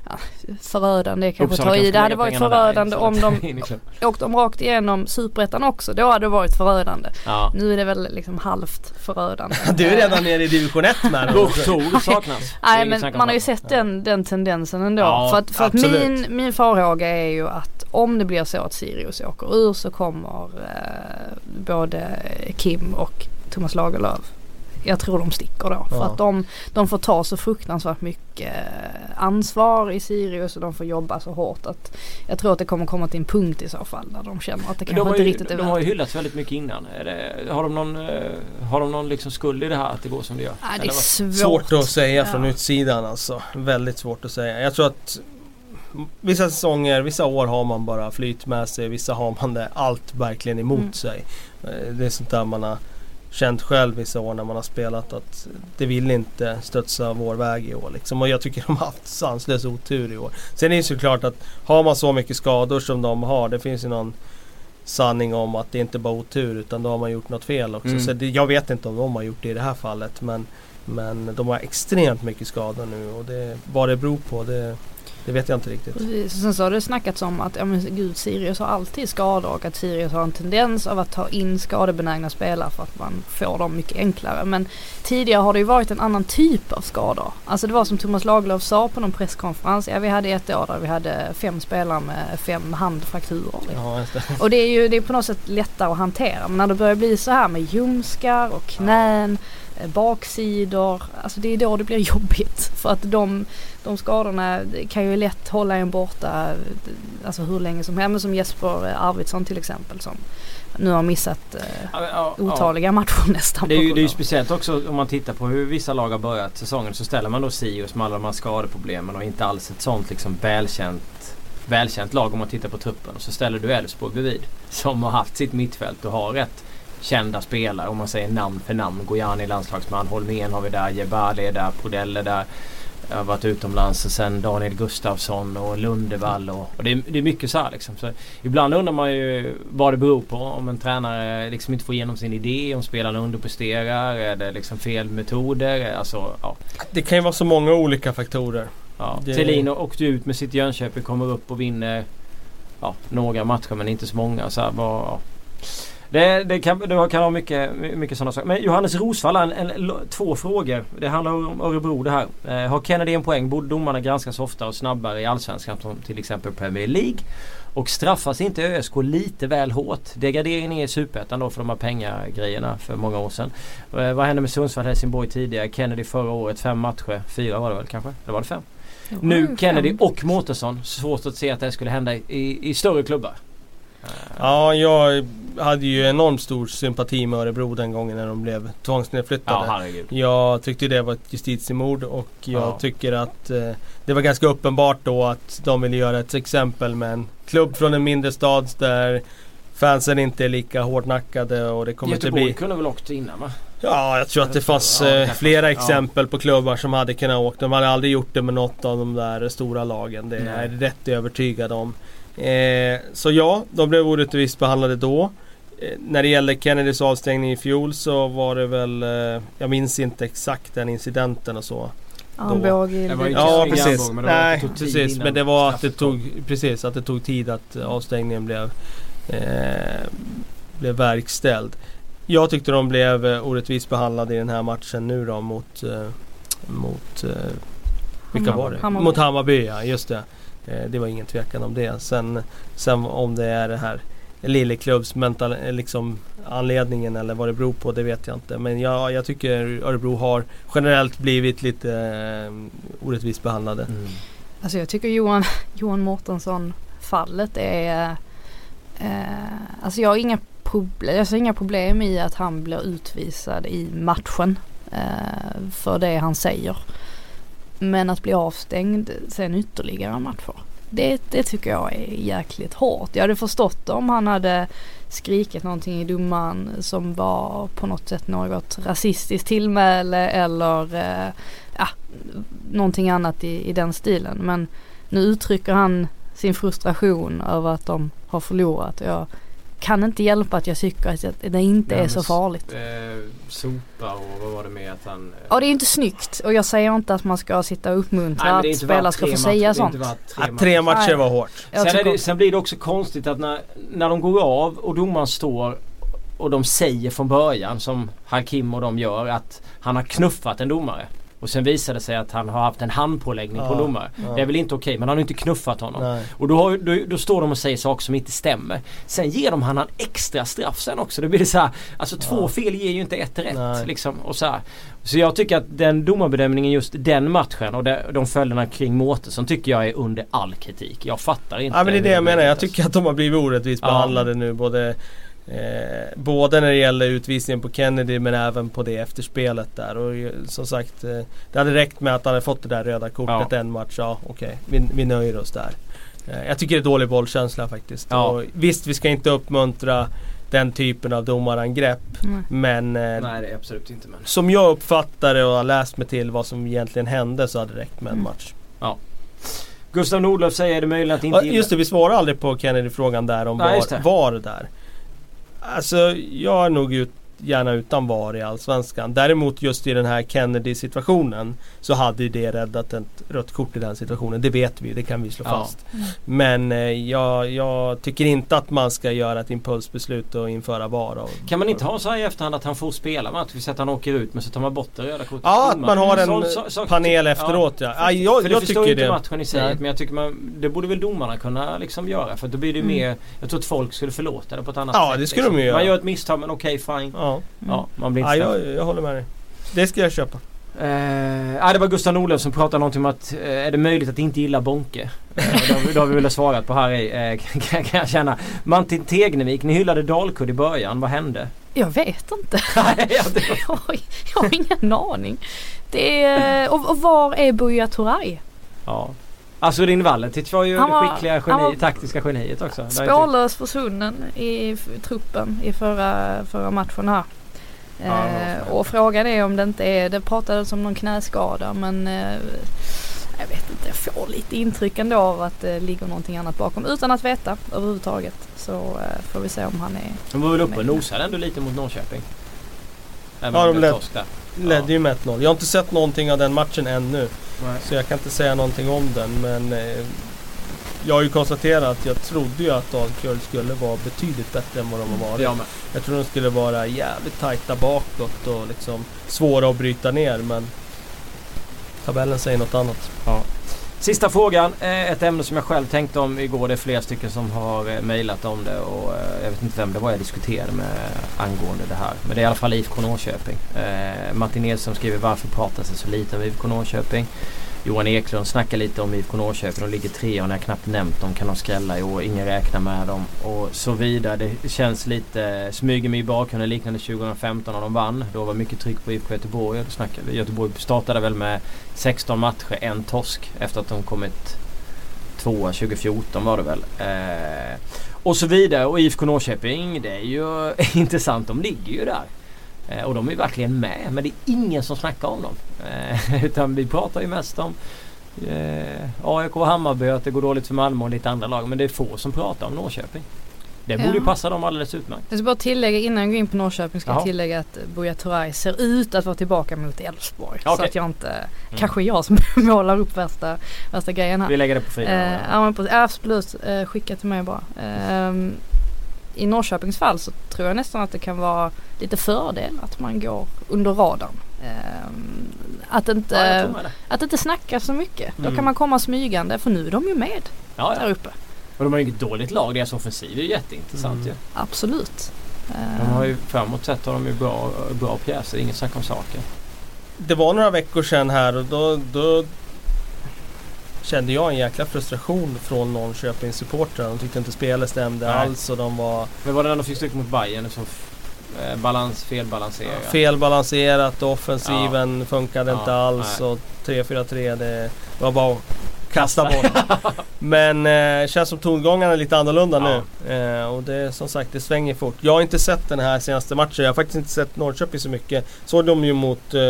ja, förödande kanske Uppsala ta i. Det hade varit förödande där, om de åkte de rakt igenom superettan också. Då hade det varit förödande. Ja. Nu är det väl liksom halvt förödande. du är redan nere i division 1 med saknas. Nej men man har ju sett den, den tendensen ändå. Ja, för att, för att min, min farhåga är ju att om det blir så att Sirius åker ur så kommer eh, både Kim och Thomas Lagerlöf jag tror de sticker då. För att de, de får ta så fruktansvärt mycket ansvar i Sirius och de får jobba så hårt att jag tror att det kommer komma till en punkt i så fall där de känner att det kanske inte ju, riktigt är De har ju hyllats väldigt mycket innan. Det, har de någon, eh, har de någon liksom skuld i det här att det går som det gör? Ja, det är svårt. svårt att säga från ja. utsidan alltså. Väldigt svårt att säga. Jag tror att Vissa säsonger, vissa år har man bara flyt med sig. Vissa har man det allt verkligen emot mm. sig. Eh, det är sånt där man har känt själv vissa år när man har spelat att det vill inte studsa vår väg i år. Liksom. Och jag tycker de har haft sanslös otur i år. Sen är det såklart att har man så mycket skador som de har, det finns ju någon sanning om att det inte bara är otur utan då har man gjort något fel också. Mm. Så det, jag vet inte om de har gjort det i det här fallet men, men de har extremt mycket skador nu och det, vad det beror på det det vet jag inte riktigt. Precis. Sen så har det snackats om att ja, men gud, Sirius har alltid skador och att Sirius har en tendens av att ta in skadebenägna spelare för att man får dem mycket enklare. Men tidigare har det ju varit en annan typ av skador. Alltså det var som Thomas Lagerlöf sa på någon presskonferens. Ja vi hade ett år där vi hade fem spelare med fem handfrakturer. Ja, det. Och det är ju det är på något sätt lättare att hantera. Men när det börjar bli så här med ljumskar och knän. Ja eh, baksidor. Alltså det är då det blir jobbigt. För att de, de skadorna kan ju lätt hålla en borta alltså hur länge som helst. Som Jesper Arvidsson till exempel som nu har missat eh, otaliga matcher nästan. Det är, ju, det är ju speciellt också om man tittar på hur vissa lag har börjat säsongen så ställer man då Sirius med alla de här skadeproblemen och inte alls ett sånt liksom välkänt välkänt lag om man tittar på truppen. Och så ställer du Elfsborg bredvid som har haft sitt mittfält och har rätt kända spelare om man säger namn för namn. Gojani landslagsman, Holmén har vi där, Jebali är där, Prodell är där. Jag har varit utomlands och sen Daniel Gustafsson och Lundevall och, och det, är, det är mycket så här liksom. Så ibland undrar man ju vad det beror på. Om en tränare liksom inte får igenom sin idé, om spelarna underpresterar, är det liksom fel metoder? Alltså, ja. Det kan ju vara så många olika faktorer. ja. Det- Thelin åkte ut med sitt Jönköping, kommer upp och vinner ja, några matcher men inte så många. Så här, vad, ja. Det, det, kan, det kan ha mycket, mycket sådana saker. Men Johannes Rosvall en, en, två frågor. Det handlar om Örebro det här. Eh, har Kennedy en poäng borde domarna granskas oftare och snabbare i Allsvenskan som till exempel Premier League. Och straffas inte ÖSK lite väl hårt? Degraderingen är i Superettan då för de här pengagrejerna för många år sedan. Eh, vad hände med Sundsvall Helsingborg tidigare? Kennedy förra året, fem matcher. Fyra var det väl kanske? Eller var det fem? Jo, Nu fem. Kennedy och Mårtensson. Svårt att se att det skulle hända i, i större klubbar. Ja, jag hade ju enormt stor sympati med Örebro den gången när de blev Ja, tvångsnedflyttade. herregud. Jag tyckte det var ett justitiemord och jag Ja. tycker att eh, det var ganska uppenbart då att de ville göra ett exempel med en klubb från en mindre stad där fansen inte är lika hårdnackade och det kommer inte Göteborg bli... kunde väl åkt innan va? Ja, jag tror att det fanns Ja, eh, flera ja. exempel på klubbar som hade kunnat åka. De hade aldrig gjort det med något av de där stora lagen. Det är jag rätt övertygad om. Eh, så ja, de blev orättvist behandlade då. Eh, när det gäller Kennedys avstängning i fjol så var det väl, eh, jag minns inte exakt den incidenten och så. Armbåge. Lite- Ja precis. armbåge, men det var- Nej, precis. Men det var att det tog, precis, att det tog tid att eh, avstängningen blev, eh, blev verkställd. Jag tyckte de blev eh, orättvist behandlade i den här matchen nu då mot, eh, mot eh, vilka Hammarby. var det? Hammarby. Mot Hammarby ja, just det. Eh, det var ingen tvekan om det. Sen, sen om det är det här Lilleklubbs mental, eh, liksom anledningen eller vad det beror på det vet jag inte. Men jag, jag tycker Örebro har generellt blivit lite eh, orättvist behandlade. Mm. Alltså jag tycker Johan, Johan Mårtensson fallet är... Eh, alltså jag har inga, proble- jag ser inga problem i att han blir utvisad i matchen. Eh, för det han säger. Men att bli avstängd sen ytterligare matcher. Det, det tycker jag är jäkligt hårt. Jag hade förstått om han hade skrikit någonting i domaren som var på något sätt något rasistiskt tillmäle eller eh, ja, någonting annat i, i den stilen. Men nu uttrycker han sin frustration över att de har förlorat. Jag kan inte hjälpa att jag tycker att det inte Nej, är så farligt. Eh, sopa och vad var det med att han... eh, Ja det är inte snyggt och jag säger inte att man ska sitta och uppmuntra Nej, men det är att inte spelare ska få säga sånt. tre Att matcher. tre matcher Nej. var hårt. Sen, är det, sen blir det också konstigt att när, när de går av och domaren står och de säger från början som Hakim och de gör att han har knuffat en domare. Och sen visar det sig att han har haft en handpåläggning på en Ja, domare. ja. Det är väl inte okej men han har inte knuffat honom. Nej. Och då, har, då, då står de och säger saker som inte stämmer. Sen ger de han en extra straff sen också. Då blir det så här, alltså två Ja. fel ger ju inte ett rätt. Liksom, och så, här. så jag tycker att den domarbedömningen just den matchen och de, de följderna kring Mårtensson tycker jag är under all kritik. Jag fattar inte. Ja men det är det jag menar. Jag tycker att de har blivit orättvist Ja. behandlade nu. Både, eh, både när det gäller utvisningen på Kennedy men även på det efterspelet där. Och eh, som sagt eh, det hade räckt med att han hade fått det där röda kortet en match. Ja okej, vi, vi nöjer oss där. Eh, jag tycker det är dålig bollkänsla faktiskt. Ja. Och visst vi ska inte uppmuntra den typen av domarangrepp. Nej. Men eh, Nej det är absolut inte men. som jag uppfattar det och har läst mig till vad som egentligen hände så hade det räckt med en Mm. match. Gustav Nordlöf säger är det möjligt att inte Ja, just det, vi svarade aldrig på Kennedy-frågan där om Nej, var, det. var där. Alltså jag är nog ut, gärna utan VAR i Allsvenskan. Däremot just i den här Kennedy-situationen så hade ju det räddat ett rött kort i den situationen. Det vet vi, det kan vi slå Ja. fast. Mm. Men eh, jag, jag tycker inte att man ska göra ett impulsbeslut och införa VAR. Och, Kan man inte ha så här i efterhand att han får spela match? Vi säger att han åker ut men så tar man bort det röda kortet. Ja, att man har en Sån- så- sak- panel efteråt ja. ja jag för det jag förstår inte det. matchen i sig Nej. men jag tycker man, det borde väl domarna kunna liksom göra för då blir det Mm. mer Jag tror att folk skulle förlåta det på ett annat Ja, sätt. det skulle liksom. de ju göra. Man gör ett misstag men okej fine. Ja, Ja, man blir ja inte straffad. jag, jag håller med dig. Det ska jag köpa. Eh, ja, det var Gustav Norlöf som pratade någonting om att eh, är det möjligt att inte gilla Bonke? Eh, det, har vi, det har vi väl svarat på här i, eh, kan, kan jag känna. Martin Tegnevik, ni hyllade Dalkurd i början. Vad hände? Jag vet inte. Ja, jag, har, jag har ingen aning. Det är, och, och var är Buya Turay? ja. Asurin Valletic var ju Han var- det skickliga han geni, var- taktiska geniet också. Ju- Spårlöst försvunnen i truppen i förra, förra matchen här. Ja, Eh, och frågan är om det inte är, det pratades om någon knäskada men eh, jag vet inte, jag får lite intryck ändå av att det ligger någonting annat bakom utan att veta överhuvudtaget. Så eh, får vi se om han är De var väl uppe och nosade ändå lite mot Norrköping. Även Ja, de det Ledde ju med 1-0. Jag har inte sett någonting av den matchen ännu. Nej. Så jag kan inte säga någonting om den. Men eh, jag har ju konstaterat att jag trodde ju att Dalkurd skulle vara betydligt bättre än vad de har varit. Jag. Jag trodde de skulle vara jävligt tajta bakåt och liksom svåra att bryta ner. Men tabellen säger något annat. Sista frågan. Ett ämne som jag själv tänkte om igår. Det är flera stycken som har eh, mejlat om det och eh, jag vet inte vem det var jag diskuterade med angående det här. Men det är i alla fall IFK Norrköping. Eh, Martin Edström skriver varför pratas det så lite om IFK Norrköping? Johan Eklund snackar lite om IFK Norrköping. De ligger trea och när jag knappt nämnt dem kan de skrälla i år. Ingen räknar med dem och så vidare. Det känns lite, smyger mig i bakgrunden liknande 2015 när de vann. Då var mycket tryck på IFK Göteborg. Då snackade, Göteborg startade väl med 16 matcher, en torsk efter att de kommit tvåa 2014 var det väl. Eh, och så vidare och IFK Norrköping det är ju intressant. De ligger ju där. Eh, och de är verkligen med men det är ingen som snackar om dem. Eh, utan vi pratar ju mest om eh, AIK och Hammarby att det går dåligt för Malmö och lite andra lag. Men det är få som pratar om Norrköping. Det borde Ja. passa dem alldeles utmärkt. Jag ska bara tillägga innan jag går in på Norrköping ska Jaha. jag tillägga att Buya Turay ser ut att vara tillbaka mot Elfsborg. Så Okej. att jag inte, kanske jag som målar upp värsta, värsta grejen här. Vi lägger det på fyra. Eh, ja men absolut, eh, skicka till mig bara. Ehm, I Norrköpings fall så tror jag nästan att det kan vara lite fördel att man går under radarn. Ehm, att, ja, inte, det. att inte snacka så mycket. Då Mm. kan man komma smygande för nu är de ju med Ja, där ja. uppe. Och de har ju inget dåligt lag. Deras offensiv är ju jätteintressant Mm. ju. Absolut. De Ehm, har ju framåt sett har de ju bra, bra pjäser. Inget snack om saken. Det var några veckor sedan här och då, då kände jag en jäkla frustration från Norrköpings supportrar. De tyckte inte spelet stämde Nej. alls och de var Men var det när de fick stryk mot Bayern så eh, balans, felbalanserat? felbalanserat och offensiven funkade Ja, inte alls. nej. Och 3-4-3 det var bara kasta bort. Men eh, känns som tongångarna är lite annorlunda Ja. nu. Eh, och det som sagt det svänger fort. Jag har inte sett den här senaste matchen. Jag har faktiskt inte sett Norrköping så mycket. Såg dem ju mot eh,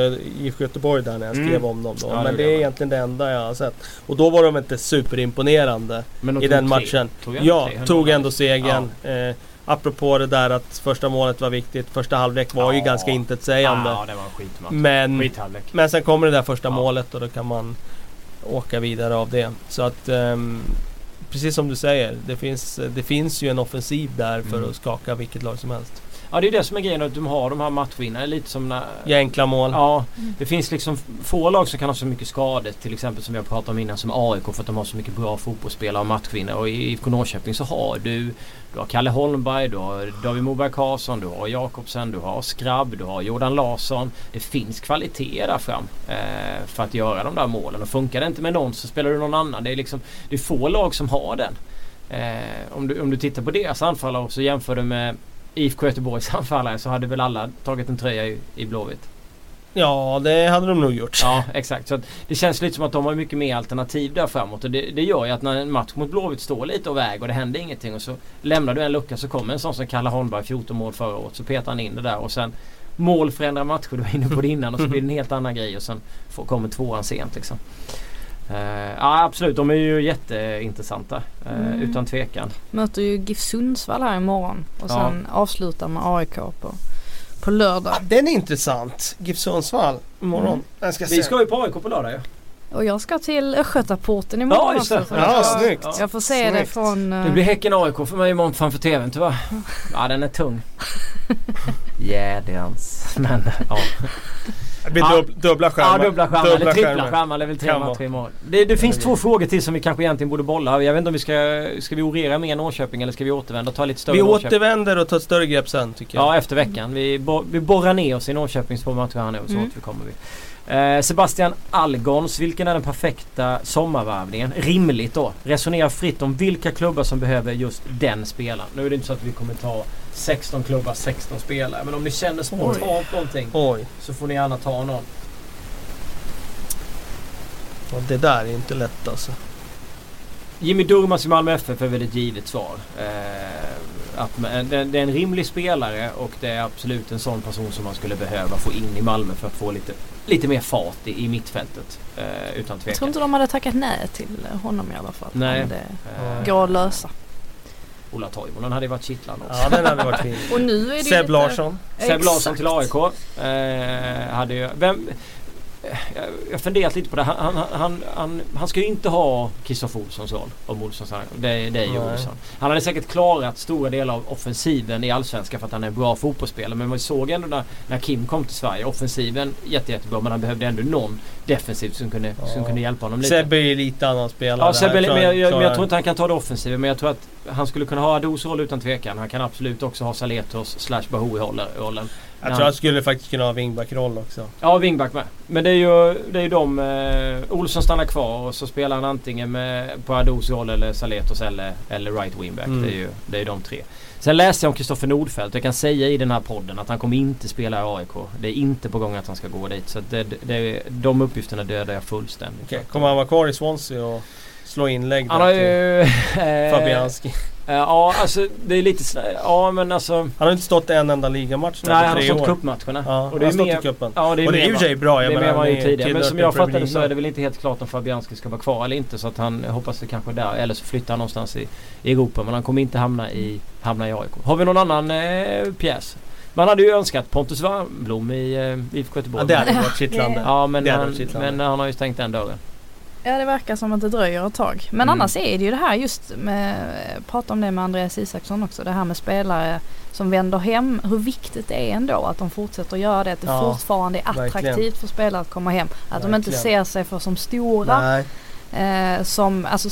IFK Göteborg där när jag Mm. skrev om dem då. Ja, Men det är egentligen det enda jag har sett. Och då var de inte superimponerande de i den matchen. Tog Ja, tog ändå segern. Eh, apropå det där att första målet var viktigt. Första halvlek var ju Ja. ganska intetsägande. Ja, det var en skitmatch. Men, men sen kommer det där första Ja. målet och då kan man åka vidare av det. Så att ehm, precis som du säger, det finns, det finns ju en offensiv där för Mm. att skaka vilket lag som helst. Ja, det är det som är grejen. Att de har de här matchvinnarna. Lite som när... Enkla mål. Ja, det finns liksom få lag som kan ha så mycket skador. Till exempel som vi har pratat om innan som AIK för att de har så mycket bra fotbollsspelare och matchvinnare. Och i IFK Norrköping så har du Du har Kalle Holmberg, du har David Moberg Karlsson, du har Jakobsen, du har Skrabb, du har Jordan Larsson. Det finns kvaliteter där fram eh, för att göra de där målen. Och funkar det inte med någon så spelar du någon annan. Det är liksom Det är få lag som har den. Eh, om, du, om du tittar på deras anfallare och så jämför du med IFK Göteborgs anfallare så hade väl alla tagit en tröja i, i Blåvitt. Ja, det hade de nog gjort. Ja exakt. Så det känns lite som att de har mycket mer alternativ där framåt. Och det, det gör ju att när en match mot Blåvitt står lite och väg och det händer ingenting och så lämnar du en lucka så kommer en sån som Kalle Holmberg 14 mål förra året. Så petar han in det där och sen mål förändrar matcher. Du var inne på det innan och så blir det en helt annan grej och sen får, kommer tvåan sent liksom. Eh, ja absolut, de är ju jätteintressanta. eh, Mm. Utan tvekan. Möter ju GIF Sundsvall här imorgon och Ja. sen avslutar med AIK på, på lördag. Ah, den är intressant. GIF Sundsvall imorgon. Mm. Ska Vi ska ju på AIK på lördag ju. Och jag ska till Östgötaporten imorgon Ja, just det. Ja, jag, snyggt. jag får se det Snyggt. från... eh, Det blir Häcken AIK för mig imorgon framför TVn tyvärr. Ja den är tung. Jädrans. Men ja. Det blir Ja. dubbla skärmar. Ja, dubbla skärmar eller trippla skärmar. är väl tre matcher imorgon. Det, det finns två frågor till som vi kanske egentligen borde bolla. Jag vet inte om vi ska... Ska vi orera mer Norrköping eller ska vi återvända och ta lite större Vi Norrköping? återvänder och tar ett större grepp sen tycker jag. Ja, efter veckan. Vi, bo, vi borrar ner oss i Norrköpings två matcher här nu och så Mm. återkommer vi. Eh, Sebastian Algons, vilken är den perfekta sommarvärvningen? Rimligt då. Resonera fritt om vilka klubbar som behöver just den spelaren. Nu är det inte så att vi kommer ta 16 klubbar, 16 spelare. Men om ni känner spontant någonting Oj. så får ni gärna ta någon. Ja, det där är inte lätt alltså. Jimmy Durmaz i Malmö FF är väl ett givet svar. Eh, att man, det, det är en rimlig spelare och det är absolut en sån person som man skulle behöva få in i Malmö för att få lite, lite mer fart i, i mittfältet. Eh, utan Jag tror tvekan. inte de hade tackat nej till honom i alla fall. Nej. Men det Eh, går att lösa. Ola Toivonen hade ju varit kittlande också. Ja, den hade varit fin. Och nu är det Seb lite... Larsson. Seb Larsson till AIK. Eh, hade ju, vem, jag- jag har funderat lite på det. Han, han, han, han, han ska ju inte ha Kristoffer Olssons roll om Olsson stannar. Det, det är ju. Olsson. Han hade säkert klarat stora delar av offensiven i Allsvenskan för att han är en bra fotbollsspelare. Men man såg ändå när, när Kim kom till Sverige. Offensiven jätte, jättebra men han behövde ändå någon defensivt som kunde, som Ja. kunde hjälpa honom lite. Sebbe är ju lite annan spelare. Ja, Sebbe, men jag, jag, men jag tror inte han kan ta det offensiva. Men jag tror att han skulle kunna ha Ados roll utan tvekan. Han kan absolut också ha Saletos slash Bahoui-rollen. Jag tror han skulle faktiskt kunna ha wingback-roll också. Ja, wingback med. Men det är ju, det är ju de... Eh, Olsson stannar kvar och så spelar han antingen med, på Ados roll eller Saletos eller, eller right wingback. Mm. Det är ju det är de tre. Sen läste jag om Kristoffer Nordfeldt. Jag kan säga i den här podden att han kommer inte spela i AIK. Det är inte på gång att han ska gå dit. Så det, det, de uppgifterna dödar jag fullständigt. Okej, kommer han vara kvar i Swansea och slå inlägg Han har ju... eh, Fabianski? eh, Ja, alltså det är lite sådär... Ja, men alltså... Han har inte stått en enda ligamatch nu Nej, han har stått cupmatcherna. Ja, och det är han har stått i cupen. Ja, det är och det är i och för sig bra. Det Jag är menar, mer man ju tidigare. Men som jag fattar det så är det väl inte helt klart om Fabianski ska vara kvar eller inte. Så att han hoppas det kanske där. Eller så flyttar han någonstans i, i Europa. Men han kommer inte hamna i, hamna i AIK. Har vi någon annan eh, pjäs? Man hade ju önskat Pontus Wernbloom i eh, IFK Göteborg. Ja, det hade varit kittlande. Ja men Det han, men han har ju stängt den dörren. Ja det verkar som att det dröjer ett tag. Men Mm. annars är det ju det här just med, prata om det med Andreas Isaksson också, det här med spelare som vänder hem. Hur viktigt det är ändå att de fortsätter göra det. Att det Ja, fortfarande är attraktivt verkligen. för spelare att komma hem. Att de inte Verkligen. ser sig för som stora. Nej, Eh, som, alltså,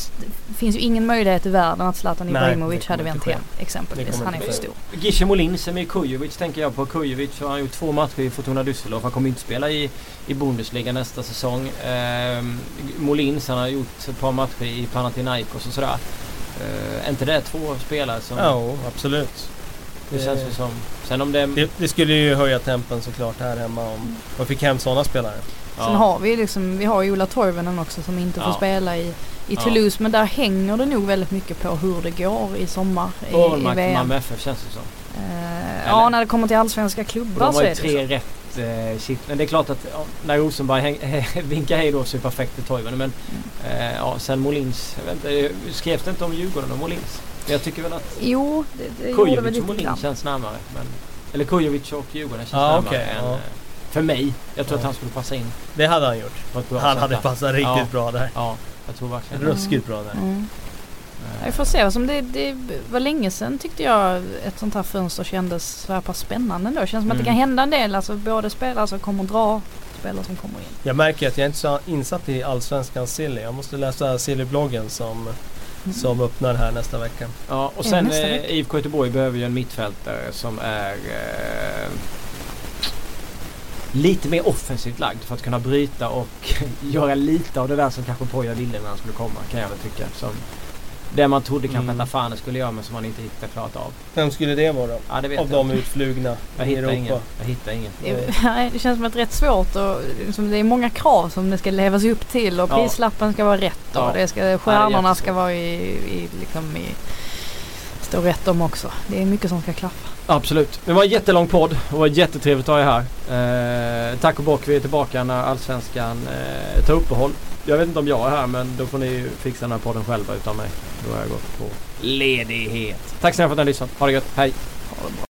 det finns ju ingen möjlighet i världen att Zlatan Ibrahimovic hade vänt hem exempelvis. Han är för stor. Gishe Molin som är Kujovic tänker jag på. Kujovic har han gjort två matcher i Fortuna Düsseldorf. Han kommer inte spela i, i Bundesliga nästa säsong. Ehm, Molins han har gjort ett par matcher i Panathinaikos och sådär. Ehm, är inte det två spelare som... ja, absolut. Det känns ju som... Sen om det... Det, det skulle ju höja tempen såklart här hemma om man fick hem sådana spelare. Ja. Sen har vi liksom, vi har ju Ola Toivonen också som inte får Ja. spela i, i Ja. Toulouse. Men där hänger det nog väldigt mycket på hur det går i sommar i, i Ålmark VM. Malmö FF känns det som. Eh, ja, när det kommer till allsvenska klubbar de så har är ju det tre så. rätt eh, shit. Men det är klart att ja, när Rosenberg häng, vinkar hej då så är det perfekt för Toivonen. Men Mm. eh, ja, sen Molins. Inte, skrevs det inte om Djurgården och Molins? Jag tycker väl att Jo, det, det Kujovic och lite Molin grann. känns närmare. Men, eller Kujovic och Djurgården känns Ja, närmare okej, än, ja. För mig. Jag tror Ja. att han skulle passa in Det hade han gjort. Han sätt hade passat riktigt Ja. bra där. Ja, jag tror verkligen. Ruskigt bra där. Mm. Eh, Jag får se. Som det, det var länge sedan tyckte jag ett sånt här fönster kändes så här pass spännande ändå. Det känns som att det Mm. kan hända en del. Alltså både spelare som kommer dra, spelare som kommer in. Jag märker att jag inte är så insatt i Allsvenskan Silly. Jag måste läsa Silly-bloggen som, Mm. som öppnar här nästa vecka. Ja, och Ja, sen nästa eh. IFK Göteborg behöver ju en mittfältare som är eh, lite mer offensivt lagd för att kunna bryta och göra lite av det där som kanske Poja ville när han skulle komma kan jag väl tycka. Som det man trodde kanske Mm. att Afane skulle göra men som han inte riktigt har klarat av. Vem skulle det vara då? Ja, det Av jag de inte. utflugna Jag i hittar Europa? ingen. Jag hittar ingen. Det, nej, det känns som ett rätt svårt och liksom, det är många krav som det ska levas upp till och Ja. prislappen ska vara rätt och Ja. det ska, stjärnorna jättesvårt. ska vara i, i, liksom i, stå rätt om också. Det är mycket som ska klaffa. Absolut. Det var en jättelång podd och var jättetrevligt att ha er här. Eh, tack och bock. Vi är tillbaka när Allsvenskan eh, tar uppehåll. Jag vet inte om jag är här men då får ni fixa den här podden själva utan mig. Då har jag gått på ledighet. Tack snälla för att ni har lyssnat. Ha det gött. Hej! Ha det bra.